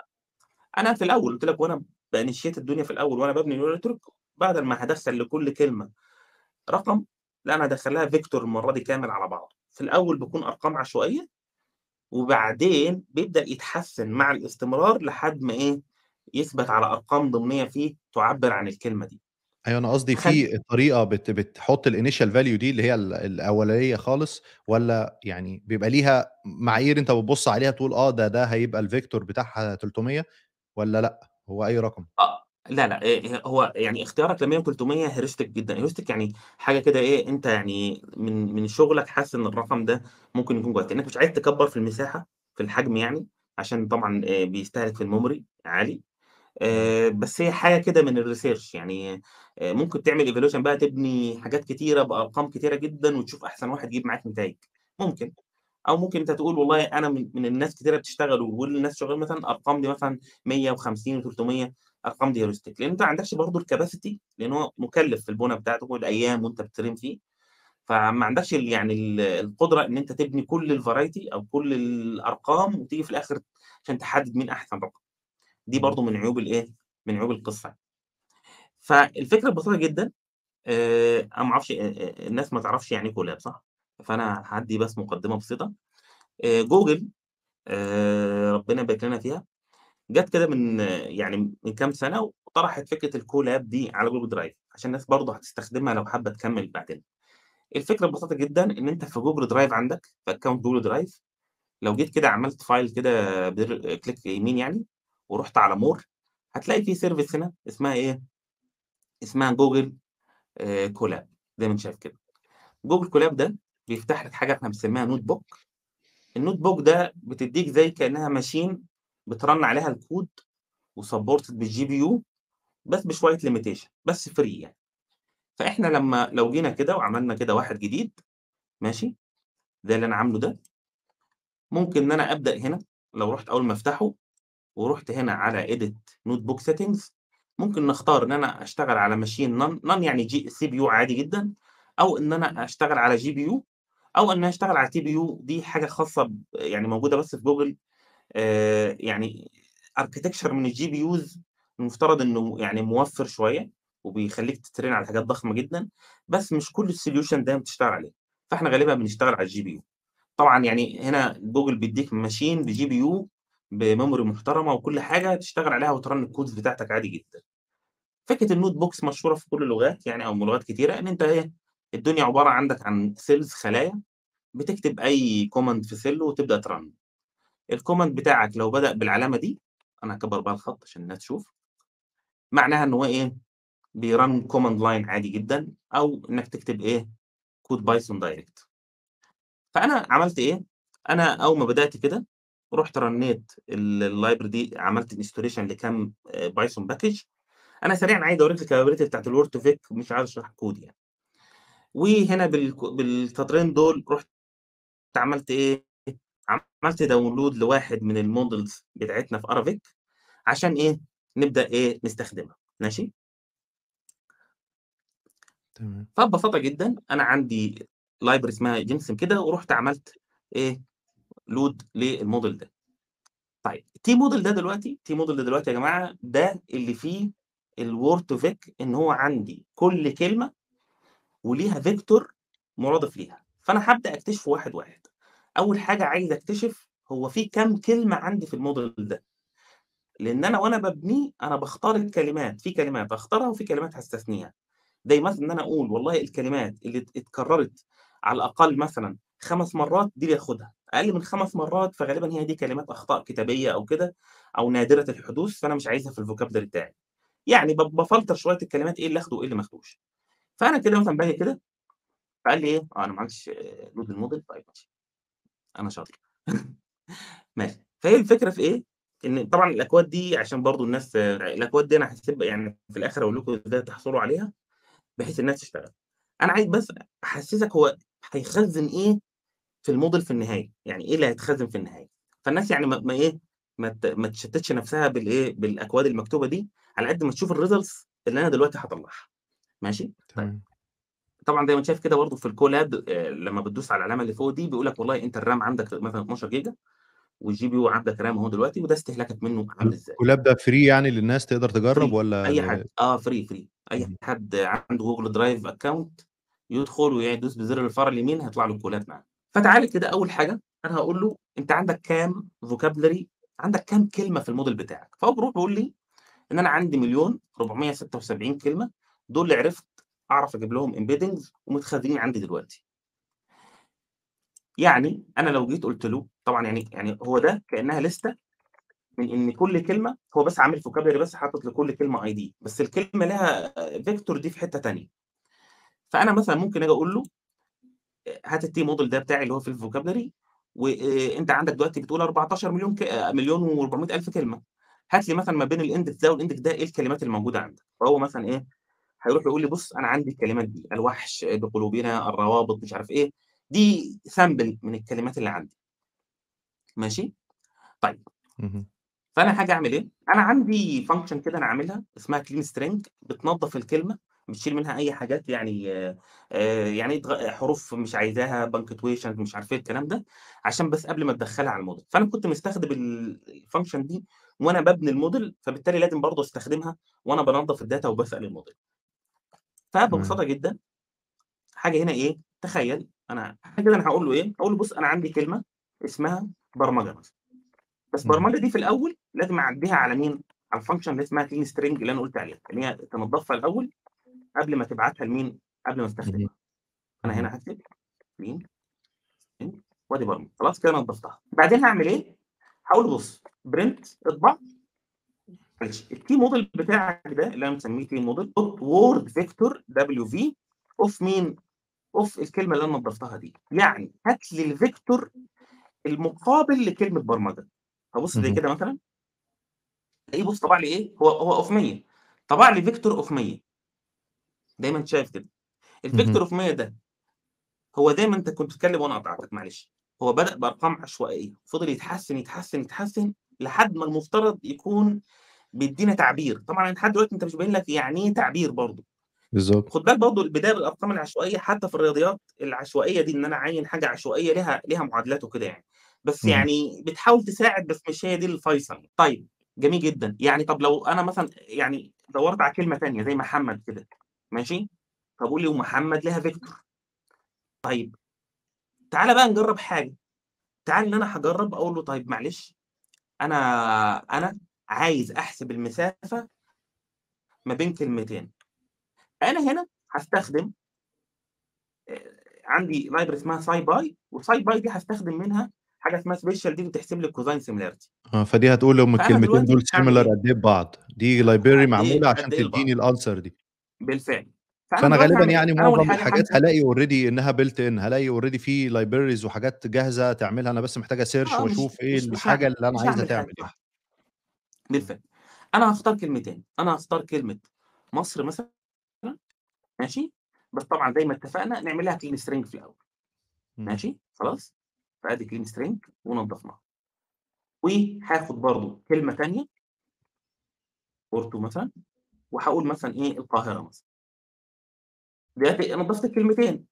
أنا في الأول قُلت لك وأنا بinitiate الدنيا في الأول وأنا بابني neural network بدل ما هادخّل لكل كلمة رقم، لأ أنا هادخّل لها vector المرّة دي كامل على بعضه. في الأول بيكون أرقام عشوائية، وبعدين بيبدأ يتحسّن مع الاستمرار لحد ما إيه، يثبت على أرقام ضمنية فيه تعبّر عن الكلمة دي. أيوه أنا قصدي في طريقة بت بتحط الinitial value دي اللي هي ال الأولية خالص، والّا يعني بيبقى ليها معايير أنت بتبُص عليها تقول آه ده ده هيبقى الvector بتاعها 300 والّا لأ، هو أي رقم؟ آه، لا، لأ، آآ هو يعني اختيارك ل100 و300 heuristic جدًا، heuristic يعني حاجة كده إيه، أنت يعني من من شغلك حاسس إن الرقم ده ممكن يكون كويس، لإنك مش عايز تكبّر في المساحة، في الحجم يعني، عشان طبعًا آآ بيستهلك في الmemory عالي،. آآ بس هي حاجة كده من الresearch يعني آآ ممكن تعمل evaluation بقى تبني حاجات كتيرة بأرقام كتيرة جدًا وتشوف أحسن واحد يجيب معاك نتايج، ممكن. أو ممكن أنت تقول والله أنا من من الناس كتيرة بتشتغل وكل الناس شغالين مثلًا الأرقام دي مثلًا 150 و300 الأرقام دي heuristic لإن أنت ما عندكش برضه الcapacity لإن هو مُكلّف في البُنا بتاعته والأيام وأنت بتtrain فيه، فما عندكش يعني ال القدرة إن أنت تبني كل الvariety أو كل الأرقام وتيجي في الآخر عشان تحدد مين أحسن رقم. دي. برضه من عيوب الإيه، من عيوب القصة. فالفكرة ببساطة جدًا آآ أنا ما أعرفش آآ آآ الناس ما تعرفش يعني إيه كولاب صح؟ فأنا هادّي بس مقدمة بسيطة. آآ جوجل ربنا يبارك لنا فيها، جات كده من يعني من كام سنة وطرحت فكرة الكولاب دي على جوجل درايف، عشان الناس برضه هتستخدمها لو حابة تكمّل بعدين. الفكرة ببساطة جدًا إن أنت في جوجل درايف عندك في account جوجل درايف، لو جيت كده عملت file كده click يمين يعني، ورُحت على more هتلاقي في service هنا اسمها إيه، اسمها جوجل كولاب زي ما أنت شايف كده. جوجل كولاب ده بيفتح لك حاجة إحنا بنسميها notebook ال notebook ده بتدّيك زي كأنها machine بت run عليها الكود و supported بال GPU بس بشوية limitation بس free يعني. فإحنا لمّا لو جينا كده وعملنا كده واحد جديد ماشي، زي اللي أنا عامله ده ممكن إن أنا أبدأ هنا لو رُحت أول ما أفتحه ورُحت هنا على edit notebook settings ممكن نختار إن أنا أشتغل على machine none none يعني G CPU عادي جدًا، أو إن أنا أشتغل على GPU أو إنها أشتغل على TPU دي حاجة خاصة ب يعني موجودة بس في جوجل يعني architecture من الGPUs المفترض إنه يعني موفّر شوية، وبيخلّيك تtrain على حاجات ضخمة جدًا، بس مش كل الsolution دايمًا بتشتغل عليه، فإحنا غالبًا بنشتغل على الGPU. طبعًا يعني هنا جوجل بيدّيك machine ب GPU ب memory محترمة وكل حاجة تشتغل عليها وت run ال codes بتاعتك عادي جدًا. فكرة ال notebooks مشهورة في كل اللغات يعني أو لغات كتيرة، إن أنت إيه، الدنيا عبارة عندك عن cells خلايا، بتكتب أي command في cell وتبدأ ت run. ال command بتاعك لو بدأ بالعلامة دي، أنا هاكبّر بقى الخط عشان الناس تشوف. معناها إن هو إيه، بي run command line عادي جدًا، أو إنك تكتب إيه، كود بايثون direct. فأنا عملت إيه، أنا أول ما بدأت كده، رُحت run ّيت ال ال library دي عملت installation لكام بايثون package. أنا سريعًا عايز ال capability بتاعة ال word to vec مش عايز أشرح كود يعني. وهنا بالك بالسطرين دول رُحت عملت إيه، عملت download لواحد من ال models بتاعتنا في AraVec عشان إيه، نبدأ إيه، نستخدمها، ماشي؟ تمام. فببساطة جدًا أنا عندي library اسمها Gensym كده، ورُحت عملت إيه، load للmodel ده. طيب T model ده دلوقتي T model ده دلوقتي يا جماعة ده اللي فيه to vec إن هو عندي كل كلمة وليها vector مرادف ليها، فأنا هابدأ أكتشفه واحد، واحد. أول حاجة عايز أكتشف هو في كام كلمة عندي في الmodel ده. لإن أنا وأنا بابنيه أنا باختار الكلمات، في كلمات هاختارها وفي كلمات هاستثنيها. زي مثلًا إن أنا أقول والله الكلمات اللي ات اتكررت على الأقل مثلًا 5 مرات دي اللي آخدها، أقل من 5 مرات فغالبًا هي دي كلمات أخطاء كتابية أو كده، أو نادرة الحدوث، فأنا مش عايزها في الvocabulary بتاعي. يعني ب بافلتر شوية الكلمات إيه اللي آخده وإيه اللي ما آخدوش. فأنا كده مثلًا باجي كده، فقال لي إيه، آه أنا ما عملتش load للmodel طيب ماشي. أنا شاطر. ماشي. فهي الفكرة في إيه، إن طبعًا الأكواد دي عشان برضه الناس الأكواد دي أنا هاسيب يعني في الآخر أقول لكم إزاي تحصلوا عليها، بحيث إنها تشتغل. أنا عايز بس أحسسك هو هيخزّن إيه في الmodel في النهاية، يعني إيه اللي هيتخزّن في النهاية. فالناس يعني ما إيه، ما ما تشتتش نفسها بالإيه، بالأكواد المكتوبة دي، على قد ما تشوف الresults اللي أنا دلوقتي هاطلّعها. ماشي؟ طيب. طبعًا زي ما شايف كده برضه في الColab آآ لمّا بتدوس على العلامة اللي فوق دي بيقول لك والله أنت الRAM عندك مثلًا 12 جيجا، والGPU عندك RAM أهو دلوقتي، وده استهلاكك منه عامل إزاي. الColab ده free يعني للناس تقدر تجرّب free والّا أي ل حد، آه free، free أي اهم. حد عنده Google Drive account يدخل ويدوس بزر الفار اليمين هيطلع له الColab معاه. فتعالَ كده أول حاجة أنا هاقول له أنت عندك كام vocabulary عندك كام كلمة في الmodel بتاعك، فهو بيروح بيقول لي إن أنا عندي 1.476 كلمة، دول اللي عرفت أعرف أجيب لهم embeddings ومتخزنين عندي دلوقتي. يعني أنا لو جيت قُلت له طبعًا يعني يعني هو ده كأنها ليستة من إن كل كلمة هو بس عامل vocabulary بس حاطط لكل كلمة ID، بس الكلمة لها vector دي في حتة تانية. فأنا مثلًا ممكن آجي أقول له هات الT model ده بتاعي اللي هو فيه الvocabulary وآآ أنت عندك دلوقتي بتقول 14.000.000 ك مليون و400.000 كلمة، هات لي مثلًا ما بين الindex ده والindex ده إيه الكلمات الموجودة عندك. فهو مثلًا إيه، هيروح يقول لي بُص أنا عندي الكلمات دي، الوحش، بقلوبنا، الروابط، مش عارف إيه، دي sample من الكلمات اللي عندي. ماشي؟ طيب. اهم. فأنا هاجي أعمل إيه، أنا عندي function كده أنا عاملها اسمها clean string بتنضّف الكلمة، بتشيل منها أي حاجات يعني آآ يعني حروف مش عايزاها punctuation مش عارف إيه الكلام ده، عشان بس قبل ما تدخّلها على الmodel. فأنا كنت مستخدم ال الfunction دي وأنا بابني الmodel، فبالتالي لازم برضه أستخدمها وأنا بانضّف الdata وباسأل الmodel. تمام. فببساطة جدًا هاجي هنا إيه، تخيل أنا هاجي كده أنا هاقول له إيه، هاقول له بُص أنا عندي كلمة اسمها برمجة مثلًا. بس اهم. برمجة دي في الأول لازم أعدّيها على مين، على الfunction اللي اسمها clean string اللي أنا قُلت عليها، إن هي تنضّفها الأول قبل ما تبعتها لمين، قبل ما. أنا اهم. هنا clean string وأدي برمجة، خلاص كده نضّفتها. بعدين هاعمل إيه، هاقول له بُص print اطبع معلش الT model بتاعك ده اللي أنا مسميه T model dot word vector WV of مين، of الكلمة اللي أنا نضّفتها دي. يعني هات لي الvector المقابل لكلمة برمجة. هابُص زي. كده مثلًا ألاقيه بُص طبع لي إيه، هو هو of 100 طبع لي vector of 100. زي ما أنت شايف كده. الvector of 100 ده هو زي ما أنت كنت بتتكلم وأنا قاطعتك معلش، هو بدأ بأرقام عشوائية، فضل يتحسن، يتحسن، يتحسن، لحد ما المفترض يكون بيدّينا تعبير. طبعًا لحد دلوقتي أنت مش باين لك يعني إيه تعبير برضه. بالضبط. خُد بالك برضه البداية بالأرقام العشوائية حتى في الرياضيات العشوائية دي إن أنا أعيّن حاجة عشوائية ليها ليها معادلات وكده يعني، بس اهم. يعني بتحاول تساعد بس مش هي دي الفيصل. طيب جميل جدًا، يعني طب لو أنا مثلًا يعني دَوّرت على كلمة تانية زي محمد كده ماشي، فباقول لي ومحمد ليها فيكتور. طيب تعالَ بقى نجرّب حاجة، تعالَ إن أنا هاجرّب أقول له طيب معلش أنا أنا عايز أحسب المسافة ما بين كلمتين. أنا هنا هاستخدم آآ عندي library اسمها SciPy وSciPy دي هاستخدم منها حاجة اسمها special دي بتحسب لي الcosine similarity. آه، فدي هتقول هُم فأنا الكلمتين دول إيه؟ قد إيه ببعض، دي معمولة قد عشان إيه تدّيني. الanswer دي. بالفعل. دلوقتي غالبًا؟ يعني معظم الحاجات هالاقي already إنها built in هالاقي already في libraries وحاجات جاهزة تعملها، أنا بس محتاج أsearch آه، مش الحاجة هاعمل اللي مش عايزها تعمل. بالفعل. أنا هاختار كلمتين، أنا هاختار كلمة مصر مثلًا ماشي، بس طبعًا زي ما اتفقنا نعمل لها clean string في الأول. إمم. ماشي، خلاص؟ فآدي clean string ونضّفناها. وهاخد برضه كلمة تانية Porto مثلًا وهاقول مثلًا إيه القاهرة مثلًا. دلوقتي أنا ضفت الكلمتين،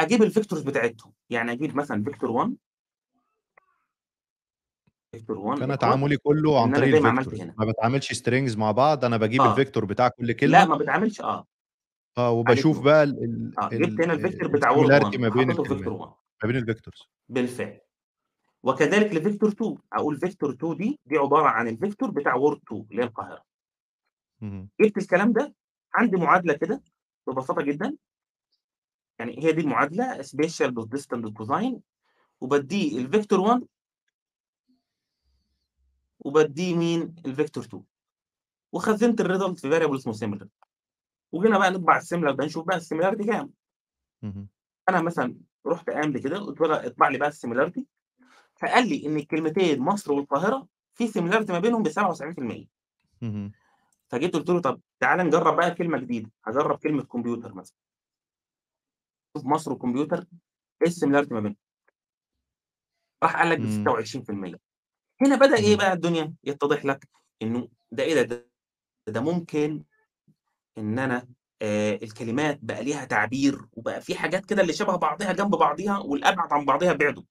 أجيب الvectors بتاعتهم، يعني أجيب مثلًا vector 1 vector 1 فأنا equal تعاملي كلّه عن طريق زي ما عملت الvectors هنا. ما باتعاملش strings مع بعض، أنا باجيب آه. الvector بتاع كل لأ، كلمة ما بتعاملش عليك وباشوف نور. بقى ال ال آه، جِبت هنا الvector بتاع الsimilarity 1 ما بين الكلمات، 1. ما بين الvectors. بالفعل. وكذلك لvector 2 أقول vector 2 دي، دي عبارة عن الvector بتاع word 2 اللي هي القاهرة. اهم. جِبت الكلام ده، عندي معادلة كده ببساطة جدًا يعني هي دي المعادلة special .distant cosine وبادّيه الvector 1 وبادّيه مين، الvector 2 وخزّنت الresult في variable اسمه similar. وجينا بقى نطبع الsimilar ده نشوف بقى الsimilarity كام. اهم. أنا مثلًا رُحت قايل كده قُلت له اطبع لي بقى الsimilarity فقال لي إن الكلمتين مصر والقاهرة في similarity ما بينهم ب77%. اهم. فجيت قُلت له طب تعالَ نجرّب بقى كلمة جديدة، هاجرّب كلمة كمبيوتر مثلًا. شوف مصر وكمبيوتر إيه الsimilarity ما بينهم. راح قال لك إمم. ب26%. هنا إيه اهم. بقى الدنيا يتضح لك إنه ده إيه ده، ده ممكن إن أنا آآ الكلمات بقى ليها تعبير وبقى في حاجات كده اللي شبه بعضيها جنب بعضيها والأبعد عن بعضيها بِعدوا.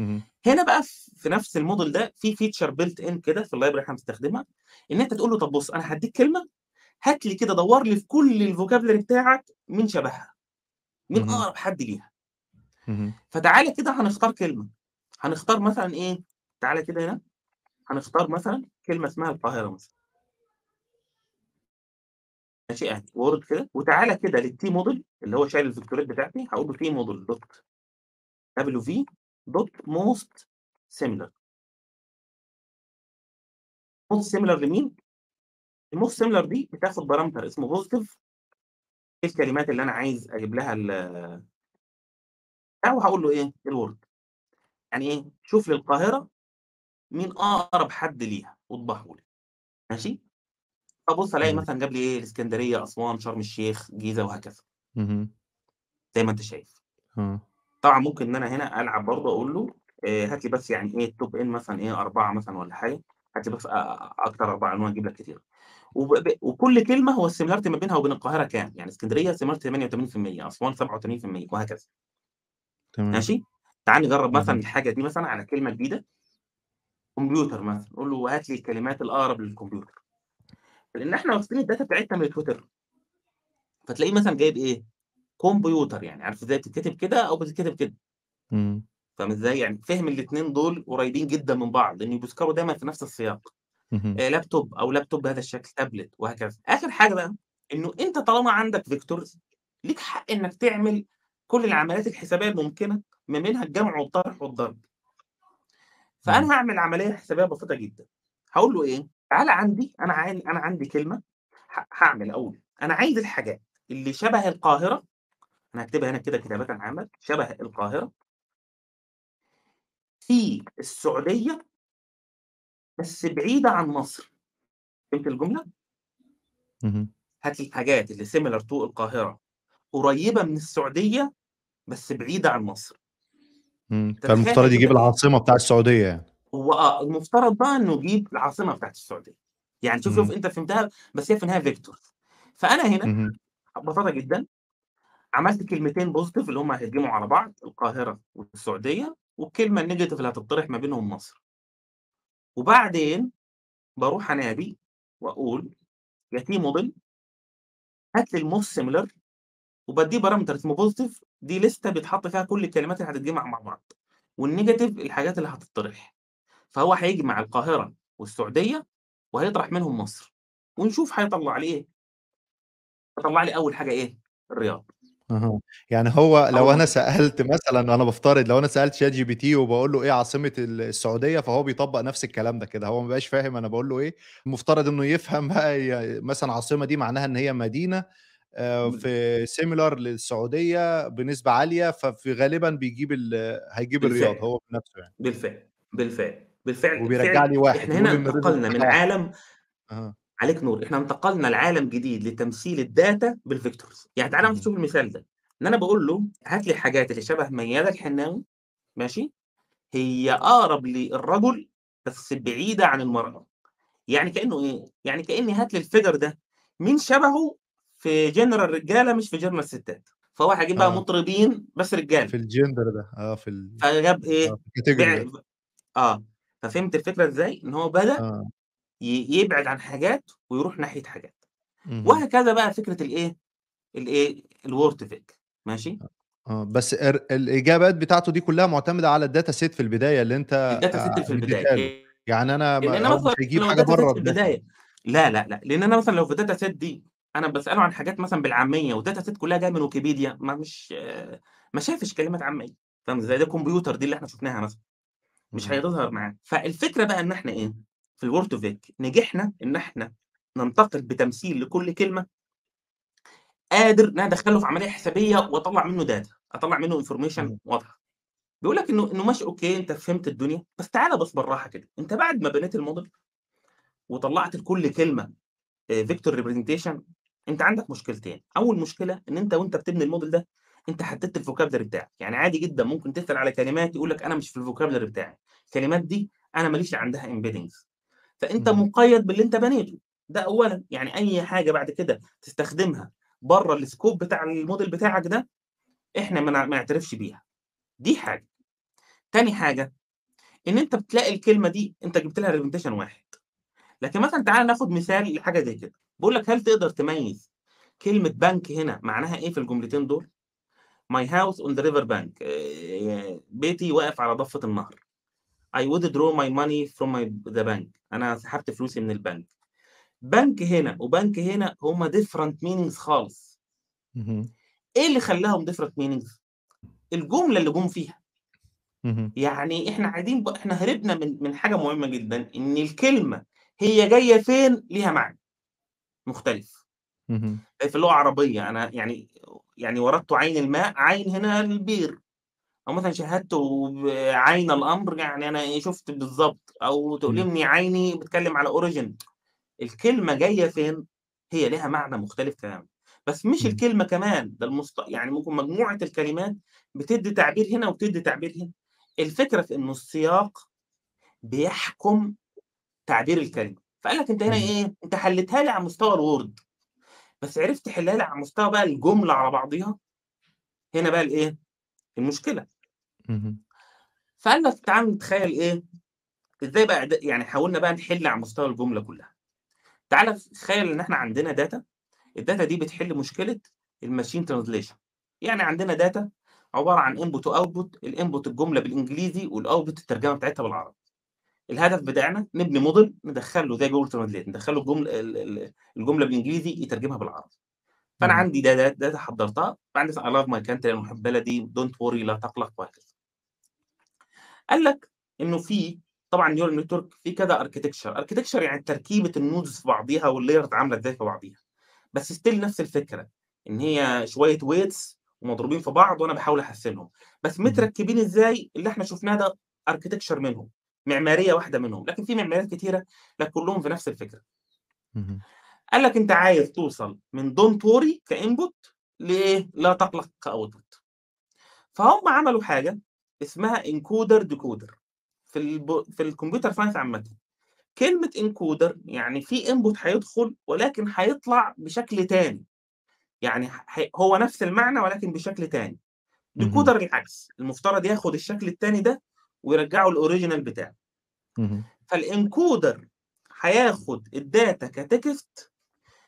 اهم. هنا بقى في نفس الmodel ده في feature built in كده في الlibrary إحنا بنستخدمها، إن أنت تقول له طب بُص أنا هادّيك كلمة، هات لي كده دوّر لي في كل الvocabulary بتاعك مين شبهها، مين اهم. أقرب حد ليها. اهم. فتعالَ كده هنختار كلمة، هنختار مثلًا إيه، تعالَ كده هنا، هنختار مثلًا كلمة اسمها القاهرة مثلًا. ماشي أهي word كده وتعالَ كده للT model اللي هو شايل الفيكتورات بتاعتي، هاقول له T model dot WV dot most similar. most similar لمين؟ الmost similar دي بتاخد parameter اسمه positive إيه الكلمات اللي أنا عايز أجيب لها ال أو هاقول له إيه، الword. يعني إيه، شوف للقاهرة مين أقرب حد ليها واطبعه لي. ماشي؟ فابُص ألاقي تمام. مثلًا جاب لي إيه، الإسكندرية، أسوان، شرم الشيخ، جيزة وهكذا. زي ما أنت شايف. آه. طبعًا ممكن إن أنا هنا ألعب برضه أقول له آآ هات لي بس يعني إيه الtop N مثلًا إيه 4 مثلًا والّا حاجة، هات لي بس أ أكتر 4 أنواع أجيب لك كتير. وب وكل كلمة هو الsimilarity ما بينها وبين القاهرة كام، يعني إسكندرية similarity 88%، أسوان 87% وهكذا. تمام. ماشي؟ تعالَ نجرّب مثلًا اهم. الحاجة دي مثلًا على كلمة جديدة. كمبيوتر مثلًا، قُل له هات لي الكلمات الأقرب للكمبيوتر. لإن إحنا واخدين الdata بتاعتنا من Twitter. فتلاقيه مثلًا جايب إيه، كمبيوتر يعني عارف إزاي بتتكتب كده أو بتتكتب كده. فاهم إزاي؟ يعني فاهم الاتنين دول قريبين جدًا من بعض، لإن بيذكروا دايمًا في نفس السياق. آآ لابتوب أو لابتوب بهذا الشكل، تابلت وهكذا. آخر حاجة بقى، إنه أنت طالما عندك vectors ليك حق إنك تعمل كل العمليات الحسابية الممكنة ما بينها الجمع والطرح والضرب. إمم. فأنا هاعمل عملية حسابية بسيطة جدًا. هاقول له إيه، تعالَ عندي أنا عاي أنا عندي كلمة ه هاعمل أقول أنا عايز الحاجات اللي شبه القاهرة، أنا هاكتبها هنا كده كتابةً عامة، شبه القاهرة في السعودية بس بعيدة عن مصر. فهمت الجملة؟ اهم. هات لي الحاجات اللي similar to القاهرة، قريبة من السعودية بس بعيدة عن مصر. فالمفترض يجيب لك؟ العاصمة بتاع السعودية يعني. هو المفترض بقى إنه يجيب العاصمة بتاعة السعودية. يعني شوف،. شوف أنت فهمتها، بس هي في النهاية vectors. فأنا هنا اهم. ببساطة جدًا عملت كلمتين positive اللي هم هيتجمعوا على بعض القاهرة والسعودية، والكلمة الnegative اللي هتطرح ما بينهم مصر. وبعدين باروح أنادي وأقول يا T model هات لي الmost similar وبادّيه parameter اسمه positive دي ليستة بيتحط فيها كل الكلمات اللي هتتجمع مع بعض، والnegative الحاجات اللي هتطرح. فهو هيجمع القاهرة والسعودية وهيطرح منهم مصر، ونشوف هيطلع لي إيه. فطلع لي أول حاجة إيه، الرياض. يعني هو لو ما سألت مثلًا أنا بافترض لو أنا سألت ChatGPT وباقول له إيه عاصمة ال السعودية، فهو بيطبّق نفس الكلام ده كده، هو ما بيبقاش فاهم أنا باقول له إيه، المفترض إنه يفهم بقى مثلًا عاصمة دي معناها إن هي إمم. في similar للسعودية بنسبة عالية، ففي غالبًا بيجيب ال هيجيب الرياض هو بنفسه يعني. بالفعل، بالفعل، بالفعل وبيرجّع لي 1 إحنا بيقول هنا انتقلنا من 1 عالم أها. عليك نور، إحنا انتقلنا لعالم جديد لتمثيل الdata بالvectors يعني تعالَ مثلًا اهم. شوف المثال ده، إن أنا باقول له هات لي الحاجات اللي شبه ميادة الحناوي ماشي، هي أقرب للرجل بس بعيدة عن المرأة. يعني كإنه إيه، يعني كإني هات لي الfigure ده مين شبهه في general رجالة مش في general ستات، فهو هيجيب بقى آه. مطربين بس رجالة. في الgender ده، آه في ال فجاب آه إيه، في الcategory بع ده. آه، ففهمت الفكرة إزاي؟ إن هو بدأ آه. ي يبعد عن حاجات ويروح ناحية حاجات. اهم. وهكذا بقى فكرة الإيه، الإيه، الwordFic ماشي؟ أ آه، بس ار الإجابات بتاعته دي كلها معتمدة على الdata set في البداية اللي أنت الdata set آآ اللي في البداية، يعني هو مش الdata set برّه في. البداية لا، لا، لأ، لإن أنا مثلًا لو في الdata set دي أنا باسأله عن حاجات مثلًا بالعامية والdata set كلها جاية من ويكيبيديا ما مش ما شافش كلمات عامية، فاهم إزاي؟ ده كمبيوتر دي اللي إحنا شُفناها مثلًا، مش اهم. هتظهر معاه. فالفكرة بقى إن إحنا إيه، في الwordFic نجحنا إن إحنا ننتقل بتمثيل لكل كلمة قادر إن أنا أدخّله في عملية حسابية وأطلّع منه data، أطلّع منه اهم. واضحة. بيقول لك إنه إنه ماشي أوكي أنت فهمت الدنيا، بس تعالَ بس بالراحة كده، أنت بعد ما بنيت الmodel وطلّعت لكل كلمة آآ vector أنت عندك مشكلتين، أول مشكلة إن أنت وأنت بتبني الmodel ده أنت حددت الvocabulary بتاعك، يعني عادي جدًا ممكن تسأل على كلمات يقول لك أنا مش في الvocabulary بتاعي، الكلمات دي أنا ما ليش عندها فأنت اهم. مُقيّد باللي أنت بنيته، ده أولًا، يعني أي حاجة بعد كده تستخدمها برّه الscope بتاع الmodel بتاعك ده، إحنا ما نعترفش بيها، دي حاجة. تاني حاجة، إن أنت بتلاقي الكلمة دي أنت جِبت لها representation واحد، لكن مثلًا تعالَ ناخد مثال لحاجة زي كده، باقول لك هل تقدر تميّز كلمة بنك هنا معناها إيه في الجملتين دول؟ my house on the river bank آآ بيتي واقف على ضفة النهر. I would draw my money from my the bank أنا سحبت فلوسي من البنك. بنك هنا وبنك هنا هم different meanings خالص. اهم. إيه اللي خلّاهم different meanings؟ الجملة اللي جُم فيها. يعني إحنا قاعدين ب إحنا هربنا من من حاجة مهمة جدًا، إن الكلمة هي جاية فين ليها معنى مختلف. في اللغة العربية أنا يعني يعني وردت عين الماء، عين هنا البير، أو مثلًا شاهدت بعين الأمر يعني أنا إيه شُفت بالضبط، أو إمم. تؤلمني عيني باتكلم على origin الكلمة جاية فين هي ليها معنى مختلف تمامًا، بس مش إمم. الكلمة كمان ده المصط يعني ممكن مجموعة الكلمات بتدّي تعبير هنا وبتدّي تعبير هنا. الفكرة في إنه السياق بيحكم تعبير الكلمة، فقال لك أنت هنا إمم. إيه، أنت حلّيتها لي على مستوى الword بس عرفت تحلّها لي على مستوى بقى الجملة على بعضيها، هنا بقى الإيه، المشكلة. اهم. فقال لك تعالَ نتخيّل إيه، إزاي بقى يعني حاولنا بقى نحل على مستوى الجملة كلّها. تعالَ تخيّل إن إحنا عندنا data الdata دي بتحل مشكلة الmachine translation يعني عندنا data عبارة عن input وoutput الinput الجملة بالإنجليزي والoutput الترجمة بتاعتها بالعربي. الهدف بتاعنا نبني model ندخّل له زي Google translate ندخّل له الجمل ال ال الجملة بالإنجليزي يترجمها بالعربي. اهم. عندي دا data حضّرتها فعندي love my country أنا محب بلدي don't worry لا تقلق وهكذا. قال لك إنه في طبعًا neural network في كذا architecture architecture يعني تركيبة الnodes في بعضيها والlayers عاملة إزاي في بعضيها، بس still نفس الفكرة، إن هي شوية weights ومضروبين في بعض وأنا باحاول أحسّنهم، بس. متركبين إزاي اللي إحنا شُفناه ده architecture منهم، معمارية واحدة منهم، لكن في معماريات كتيرة لكن كلّهم في نفس الفكرة. اهم. قال لك أنت عايز توصل من don't worry كinput لإيه، لا تقلق كoutput. فهُم عملوا حاجة اسمها encoder decoder في الب في الكمبيوتر science عامةً. كلمة encoder يعني في input هيدخل ولكن هيطلع بشكل تاني. يعني ح هو نفس المعنى ولكن بشكل تاني. ديكودر العكس، المفترض ياخد الشكل التاني ده ويرجّعه الoriginal بتاعه. فالencoder هياخد الdata كtext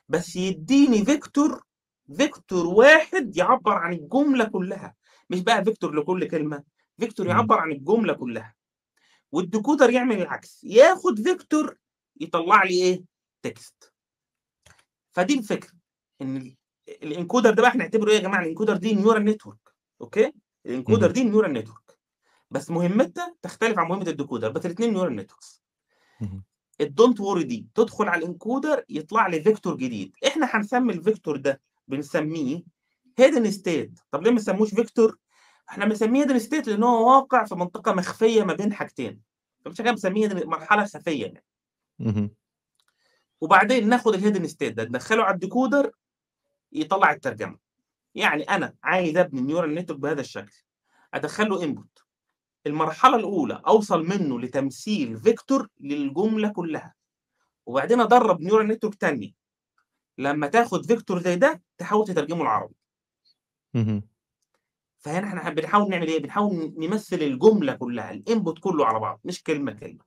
بس يدّيني vector vector واحد يعبّر عن الجملة كلّها، مش بقى vector لكل vector إمم. يعبّر عن الجملة كلّها. والdecoder يعمل العكس، ياخد vector يطلّع لي إيه، text. فدي الفكرة، إن ال الencoder ده بقى هنعتبره إيه يا جماعة، الencoder دي network أوكي، الencoder اهم. دي neural network بس مهمتها تختلف عن مهمة الdecoder بس neural networks. اهم. الDon't worry دي تدخل على الencoder يطلع لي vector جديد، إحنا هنسمي الvector ده بنسميه hidden state طب ليه ما نسموش vector؟ إحنا بنسميه hidden state لإن هو واقع في منطقة مخفية ما بين حاجتين، فعشان كده بنسميه مرحلة خفية يعني. وبعدين ناخد الhidden state ده ندخّله على الdecoder يطلّع الترجمة. يعني أنا عايز أبني neural network بهذا الشكل، أدخّل له input المرحلة الأولى أوصل منه لتمثيل vector للجملة كلّها، وبعدين أدرّب neural network تانية لمّا تاخد vector زي ده تحاول تترجمه لعربي. اهم. فهنا إحنا بنحاول نعمل إيه، بنحاول نمثّل الجملة كلّها الinput كلّه على بعضه مش كلمة، كلمة.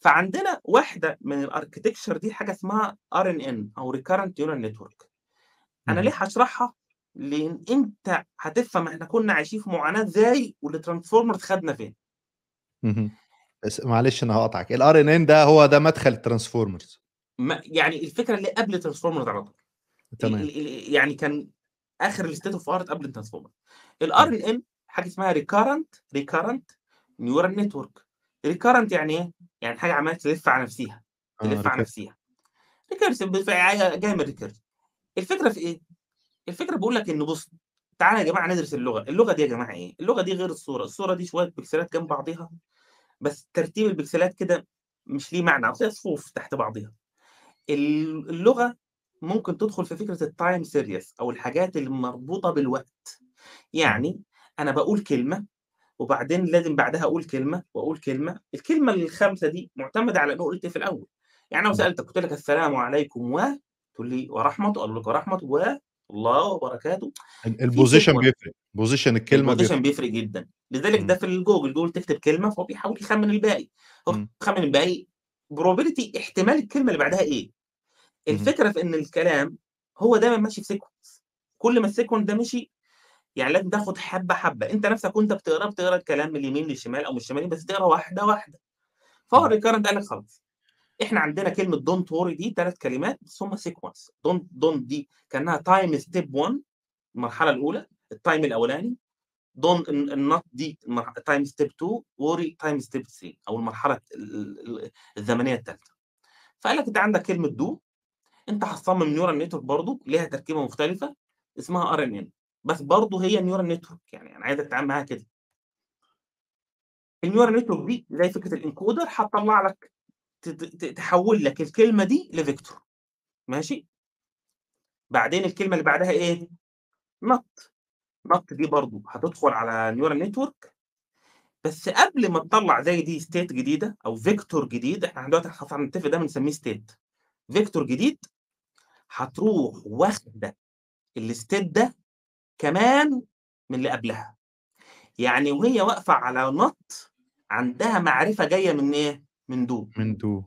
فعندنا واحدة من الarchitecture دي حاجة اسمها RNN أو recurrent neural network. أنا اهم. ليه هاشرحها؟ لإن أنت هتفهم إحنا كنا عايشين في معاناة إزاي والtransformers خدنا فين. بس معلش أنا هاقاطعك، الRNN ده هو ده مدخل. ما يعني الفكرة اللي قبل الtransformers على طول. تمام. يعني كان آخر الstate of art قبل الtransformer. إمم. الRNN حاجة اسمها recurrent recurrent neural network. recurrent يعني إيه؟ يعني حاجة عمّالة تلِف على نفسيها، آه تلِف على recurrent. نفسيها. recursive بف جاية من. الفكرة في إيه؟ الفكرة باقول لك إن بُص، تعالَ يا جماعة ندرس اللغة، اللغة دي يا جماعة إيه؟ اللغة دي غير الصورة، الصورة دي شوية بكسلات جنب بعضيها، بس ترتيب البكسلات كده مش ليه معنى، زي صفوف تحت بعضيها. ال اللغة ممكن تدخل في فكرة الtime series أو الحاجات المربوطة بالوقت. يعني أنا باقول كلمة وبعدين لازم بعدها أقول كلمة وأقول كلمة، الكلمة الخامسة دي معتمدة على أنا قُلت في الأول. يعني لو إمم. سألتك قُلت لك السلام عليكم و تقول لي ورحمة أقول لك ورحمة والله وبركاته. ال في الposition sequence. بيفرق، position الكلمة ال position بيفرق. بيفرق جدًا، لذلك ده. في الجوجل، جوجل تكتب كلمة فهو بيحاول يخمّن الباقي، هو إمم. بيخمّن الباقي probability احتمال الكلمة اللي بعدها. اهم. الفكرة في إن الكلام هو دايمًا ماشي في sequence كل ما ال sequence ده مشي يعني لازم تاخد حبّة، حبّة، أنت نفسك وأنت بتقراه بتقرأ الكلام من اليمين للشمال أو من الشمال بس تقرأ واحدة، واحدة. فهو. ال recurrent قال لك خلاص، إحنا عندنا كلمة don't worry دي 3 كلمات بس هم sequence don't don't دي كأنها time step 1 المرحلة الأولى، الtime الأولاني، don't ال الnot دي time step 2 worry time step 3 أو المرحلة ال ال الزمنية التالتة. فقال لك أنت عندك كلمة do أنت هتصمم neural network برضه ليها تركيبة مختلفة اسمها RNN بس برضه هي neural network يعني أنا عايزك تتعامل معاها كده. الneural network دي زي فكرة الencoder هتطلّع لك تحوّل لك الكلمة دي لvector ماشي؟ بعدين الكلمة اللي بعدها إيه؟ not not دي برضه هتدخل على neural network بس قبل ما تطلّع زي دي state جديدة أو vector جديد إحنا دلوقتي خلاص هنتفق ده بنسميه state vector جديد هتروح واخدة الstate ده كمان من اللي قبلها. يعني وهي واقفة على not عندها معرفة جاية من إيه؟ من do. من do.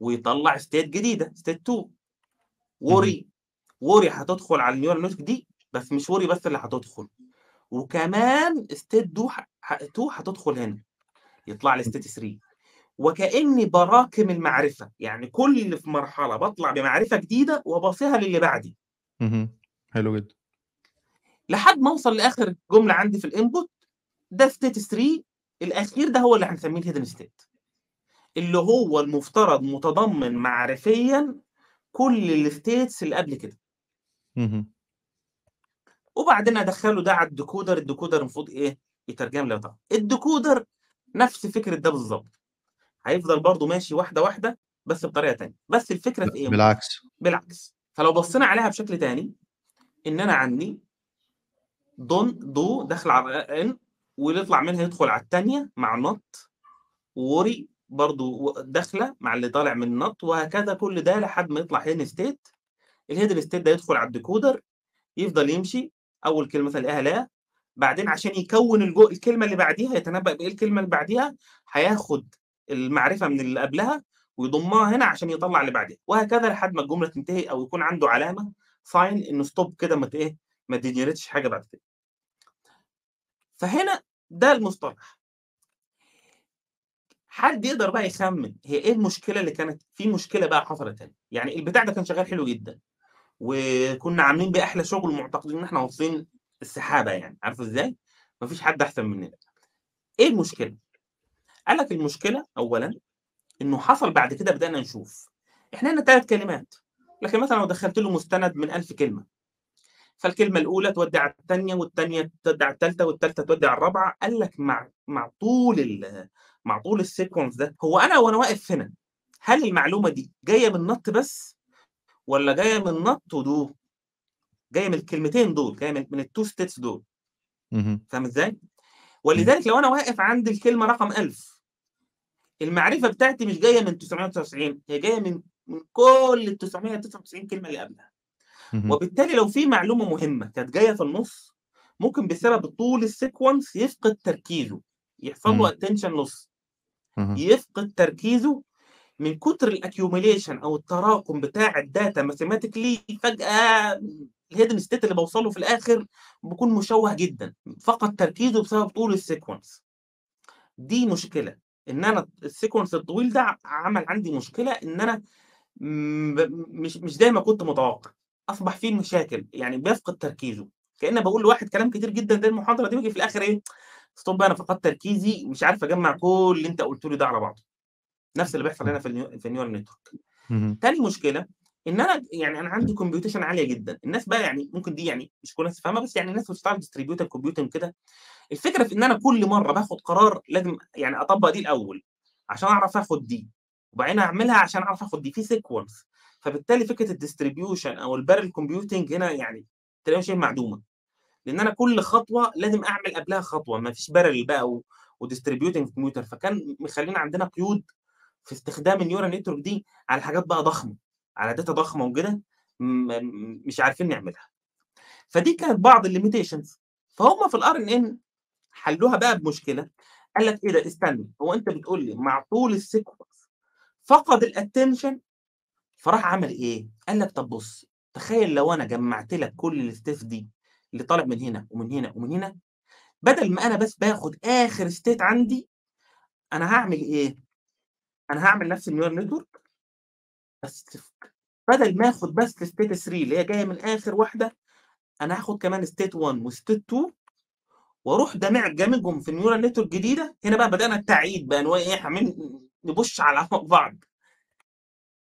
ويطلّع state جديدة state 2 اهم. worry worry هتدخل على الneural network دي بس مش worry بس اللي هتدخل، وكمان دو ح ح 2 هتدخل هنا، يطلع لي state 3 وكأني باراكم المعرفة، يعني كل في مرحلة باطلع بمعرفة جديدة وباصيها للي بعدي. اهم. حلو جدًا. لحد ما أوصل لآخر جملة عندي في الinput ده state 3 الأخير ده هو اللي هنسميه الhidden state اللي هو المفترض متضمن معرفيًا كل الstates اللي قبل كده. وبعدين أدخّله ده على الdecoder، الdecoder المفروض إيه؟ يترجم لي طبعًا. الdecoder نفس فكرة ده بالضبط. هيفضل برضه ماشي واحدة، واحدة بس بطريقة تانية، بس الفكرة ب في إيه؟ بالعكس. بالعكس. فلو بصينا عليها بشكل تاني إن أنا عندي don't do داخلة على n واللي يطلع منها يدخل على التانية مع not worry برضه و داخلة مع اللي طالع من not وهكذا كل ده لحد ما يطلع hidden state الhidden state ده يدخل على الdecoder يفضل يمشي، أول كلمة تلاقيها لا، بعدين عشان يكوّن الج الكلمة اللي بعديها يتنبأ بإيه الكلمة اللي بعديها، هياخد المعرفة من اللي قبلها ويضمها هنا عشان يطلّع اللي بعديها، وهكذا لحد ما الجملة تنتهي أو يكون عنده علامة sign إنه stop كده ما ت إيه، ما تgenerate حاجة بعد كده. فهنا ده المصطلح. حد يقدر بقى يخمن هي إيه المشكلة اللي كانت في مشكلة بقى حصلت هنا، يعني البتاع ده كان شغال حلو جدًا، وكنا عاملين بيه أحلى شغل ومعتقدين إن إحنا واصلين السحابة يعني، عارف إزاي؟ ما فيش حد أحسن مننا. إيه المشكلة؟ قال لك المشكلة أولًا إنه حصل بعد كده بدأنا نشوف، إحنا هنا 3 كلمات، لكن مثلًا لو دخّلت له مستند من 1000 كلمة، على التانية، والتانية تودّي على التالتة، والتالتة تودّي على الرابعة، قال لك مع مع طول ال مع طول الsequence ده، هو أنا وأنا واقف هنا، هل المعلومة دي جاية من not بس والّا جاية من not وdo؟ جاية من الكلمتين دول، جاية من من الtwo states دول. اهم. فاهم؟ إمم. ولذلك لو أنا واقف عند الكلمة رقم 1000 المعرفة بتاعتي مش جاية من 999 هي جاية من من كل ال999 كلمة اللي قبلها. وبالتالي لو في معلومة مهمة كانت جاية في النُص، ممكن بسبب طول الsequence يفقد تركيزه، يحصل له loss. اهم. يفقد تركيزه من كتر الaccumulation أو التراكم بتاع الdata mathematically فجأة الhidden state اللي باوصل له في الآخر بيكون مشوّه جدًا، فقد تركيزه بسبب طول الsequence. دي مشكلة، إن أنا الsequence الطويل ده عمل عندي مشكلة إن أنا م ب مش مش زي ما كنت متوقع، أصبح في مشاكل، يعني بيفقد تركيزه، كأني باقول لواحد كلام كتير جدًا زي المحاضرة دي وآجي في الآخر إيه، stop أنا فقدت تركيزي مش عارف أجمّع كل اللي أنت قُلته لي ده على بعضه. نفس اللي بيحصل هنا. في النيو في network. اهم. تاني مشكلة إن أنا يعني أنا عندي computation عالية جدًا، الناس بقى يعني ممكن دي يعني مش كل الناس تفهمها، بس يعني الناس بتشتغل distributed computing كده، الفكرة في إن أنا كل مرّة باخد قرار لازم يعني أطبّق دي الأول، عشان أعرف آخد دي، وبعدين أعملها عشان أعرف آخد دي، في sequence. فبالتالي فكرة الdistribution أو الparallel computing هنا يعني تلاقيها شِبه معدومة، لإن أنا كل خطوة لازم أعمل قبلها خطوة، ما فيش parallel بقى و وdistributing computer فكان مخلّينا عندنا قيود في استخدام الneural network دي على حاجات بقى ضخمة، على data ضخمة وكده مش عارفين نعملها. فدي كانت بعض الlimitations. فهُم في الRNN حلّوها بقى بمشكلة، قال لك إيه ده استنى، هو أنت بتقول لي مع طول الsequence فقد الattention فراح عمل إيه، قال لك طب بُص، تخيل لو أنا جمّعت لك كل الsteps دي اللي طالع من هنا ومن هنا ومن هنا، بدل ما أنا بس باخد آخر state عندي، أنا هاعمل إيه، أنا هاعمل نفس الneural network بس بدل ما آخد بس state 3 اللي هي جاية من آخر واحدة، أنا هاخد كمان state 1 وstate 2 وأروح دامع دامجهم في الneural network الجديدة، هنا بقى بدأنا التعقيد بقى إن هو عمالين نبُش على بعض.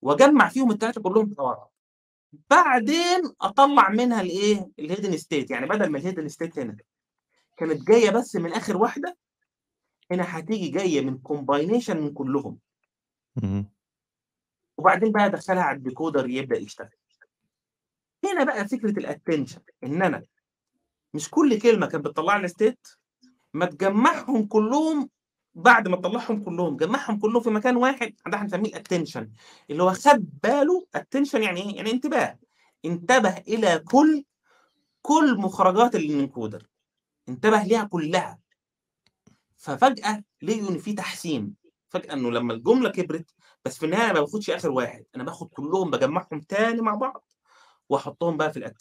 وأجمّع فيهم ال3 كلّهم ورا بعض. بعدين أطلّع منها الإيه، الhidden state يعني بدل ما الhidden state هنا كانت جاية بس من آخر واحدة، هنا هتيجي جاية من combination من كلّهم. وبعدين بقى أدخّلها على الdecoder يبدأ يشتغل. هنا بقى فكرة الattention إن أنا مش كل كلمة كانت بتطلّع لي state ما تجمّعهم كلّهم بعد ما تطلّعهم كلّهم، جمّعهم كلّهم في مكان واحد ده هنسميه الattention اللي هو خَد باله attention يعني إيه، يعني انتباه، انتبه إلى كل كل مخرجات الencoder انتبه ليها كلّها. ففجأة لقيوا إن في تحسين، فجأة إنه لمّا الجملة كبرت بس في النهاية ما باخدش آخر واحد، أنا باخد كلّهم باجمّعهم تاني مع بعض وأحطّهم بقى في.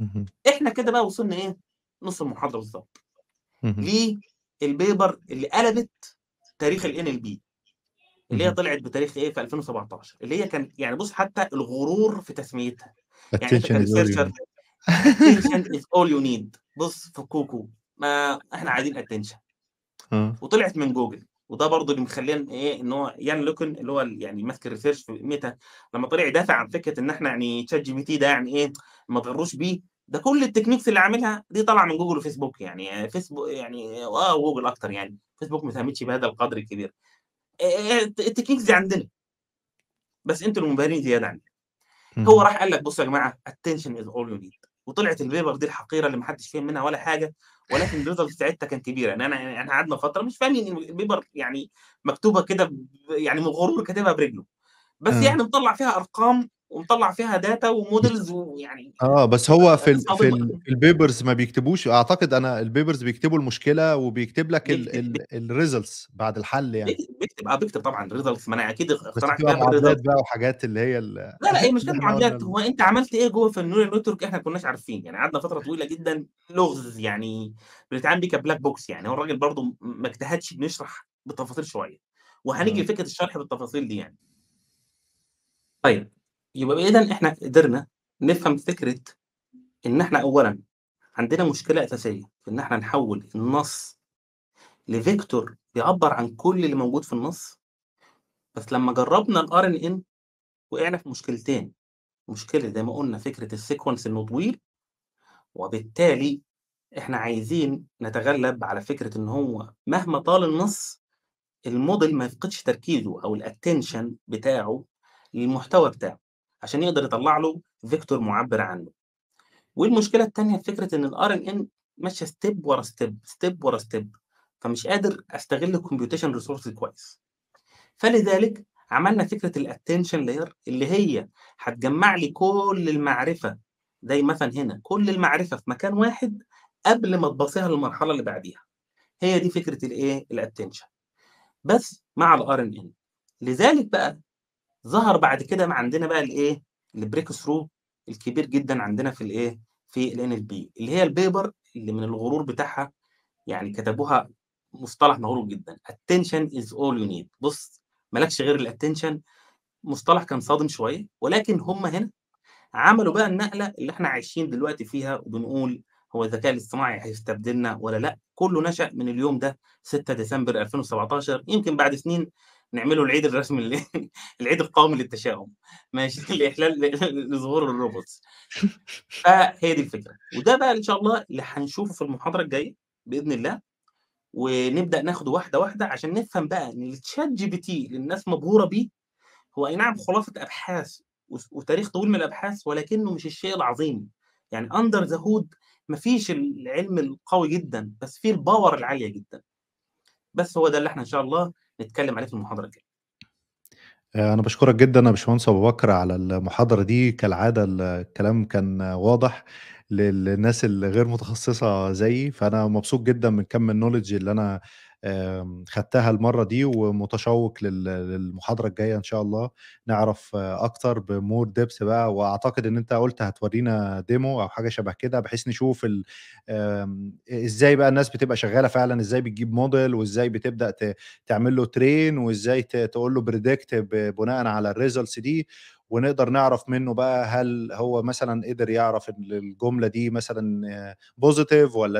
اهم. إحنا كده بقى وصلنا إيه، نُص المحاضرة بالضبط. اهم. للpaper اللي قلبت تاريخ الNLP اللي هي. طلعت بتاريخ إيه، في 2017 اللي هي كانت يعني بُص حتى الغرور في تسميتها، يعني كresearcher need. attention is all you need بُص فكوكو ما إحنا عايزين attention. آه. وطلعت من جوجل، وده برضه اللي مخلّينا إيه، إن هو يان لوكون اللي هو ال يعني ماسك ال research في ميتا لمّا طلع يدافع عن فكرة إن إحنا يعني ChatGPT ده يعني إيه، ما تغروش بيه، ده كل ال techniques اللي عاملها دي طالعة من جوجل وفيسبوك يعني فيسبو يعني آه وجوجل أكتر يعني، فيسبوك ما ساهمتش بهذا القدر الكبير. آآ الت ال techniques دي عندنا. بس أنتم اللي منبهرين زيادة عننا. هو. راح قال لك بُصّوا يا جماعة attention is all you need وطلعت ال paper دي الحقيرة اللي ما حدش فاهم منها ولا حاجة، ولكن الresults بتاعتها كانت كبيرة، يعني أنا إحنا قعدنا فترة مش فاهمين الpaper يعني مكتوبة كده يعني من غرور كاتبها برجله، بس آه. يعني مطلّع فيها أرقام ومطلّع فيها data وmodels ويعني آه، بس هو في ال في ال صادمة. في الpapers ما بيكتبوش أعتقد أنا الpapers بيكتبوا المشكلة وبيكتب لك ال بيكتب ب ال الresults بعد الحل يعني. بيكتب آه، بيكتب طبعًا results ما اق بس اقتنعت معادلات. بقى وحاجات اللي هي ال لا، لأ، هي مش معادلات، هو أنت عملت إيه جوّه في الneural network إحنا ما كناش عارفين، يعني قعدنا فترة طويلة جدًا لغز يعني بنتعامل بيه كblack box يعني، هو الراجل برضه ما اجتهدش إنه يشرح بالتفاصيل شوية، وهنيجي آه. لفكرة الشرح بالتفاصيل دي يعني. طيب، يبقى إذًا إحنا قدرنا نفهم فكرة إن إحنا أولًا عندنا مشكلة أساسية في إن إحنا نحوّل النص لvector يعبّر عن كل اللي موجود في النص، بس لمّا جرّبنا الRNN وقعنا في مشكلتين، مشكلة زي ما قُلنا فكرة الsequence إنه طويل، وبالتالي إحنا عايزين نتغلب على فكرة إن هو مهما طال النص الmodel ما يفقدش تركيزه أو الattention بتاعه للمحتوى بتاعه، عشان يقدر يطلّع له vector مُعبّر عنه. والمشكلة التانية في فكرة إن الRNN ماشية step ورا step، step ورا step، فمش قادر أستغل الcomputation resource كويس. فلذلك عملنا فكرة الattention layer اللي هي هتجمّع لي كل المعرفة، زي مثلًا هنا كل المعرفة في مكان واحد قبل ما تباصيها للمرحلة اللي بعديها. هي دي فكرة الإيه، الattention. بس مع الRNN. لذلك بقى ظهر بعد كده م عندنا بقى الإيه، الbreakthrough الكبير جدًا عندنا في الإيه، في الNLP اللي هي الpaper اللي من الغرور بتاعها يعني كتبوها مصطلح مغرور جدًا attention is all you need. بُص ما لكش غير الattention مصطلح كان صادم شوية، ولكن هم هنا عملوا بقى النقلة اللي إحنا عايشين دلوقتي فيها وبنقول هو الذكاء الاصطناعي هيستبدلنا والّا لأ، كُلّه نشأ من اليوم ده 6 ديسمبر 2017 يمكن بعد سنين نعمله العيد الرسمي العيد القومي للتشاؤم. ماشي، لإحلال ل لظهور الrobots فهي دي الفكرة، وده بقى إن شاء الله اللي هنشوفه في المحاضرة الجاية بإذن الله، ونبدأ ناخده واحدة، واحدة عشان نفهم بقى إن الChatGPT اللي الناس مبهورة بيه، هو أي نعم خلاصة أبحاث وس وتاريخ طويل من الأبحاث، ولكنه مش الشيء العظيم، يعني under the hood ما فيش العلم القوي جدًا، بس فيه الpower العالية جدًا. بس هو ده اللي إحنا إن شاء الله نتكلم عليه في المحاضرة الجاية. آآ، أنا باشكرك جدًا يا باشمهندس أبو بكر على المحاضرة دي، كالعادة ال الكلام كان واضح لل للناس اللي غير متخصصة زيي، فأنا مبسوط جدًا من كم الknowledge اللي آمم، خدتها المرّة دي، ومتشوق لل للمحاضرة الجاية إن شاء الله، نعرف أكتر بmore depth بقى، وأعتقد إن أنت قُلت هتورينا demo أو حاجة شبه كده، بحيث نشوف إزاي بقى الناس بتبقى شغالة فعلًا، إزاي بتجيب model وإزاي بتبدأ ت تعمل له train وإزاي ت تقول له predict ب بناءً على الresults دي، ونقدر نعرف منه بقى هل هو مثلًا قدر يعرف ال الجملة دي مثلًا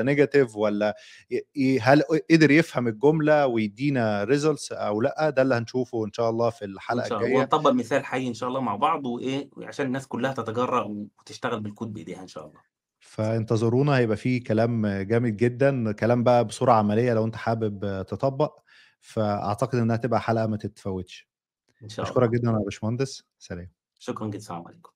negative والّا ي ي هل قدر يفهم الجملة ويدّينا results أو لأ، ده اللي هنشوفه إن شاء الله في الله، الجاية. ونطبّق مثال حي إن شاء الله مع بعض وإيه، وعشان الناس كلّها تتجرأ وتشتغل بالكود بإيديها إن شاء الله. فانتظرونا هيبقى في كلام جامد جدًا، كلام بقى بصورة عملية لو أنت حابب تطبّق، فأعتقد إنها هتبقى حلقة ما تتفوتش. إن شاء الله. جدًا يا باشمهندس، سلام. شكرًا جدًا، السلام عليكم.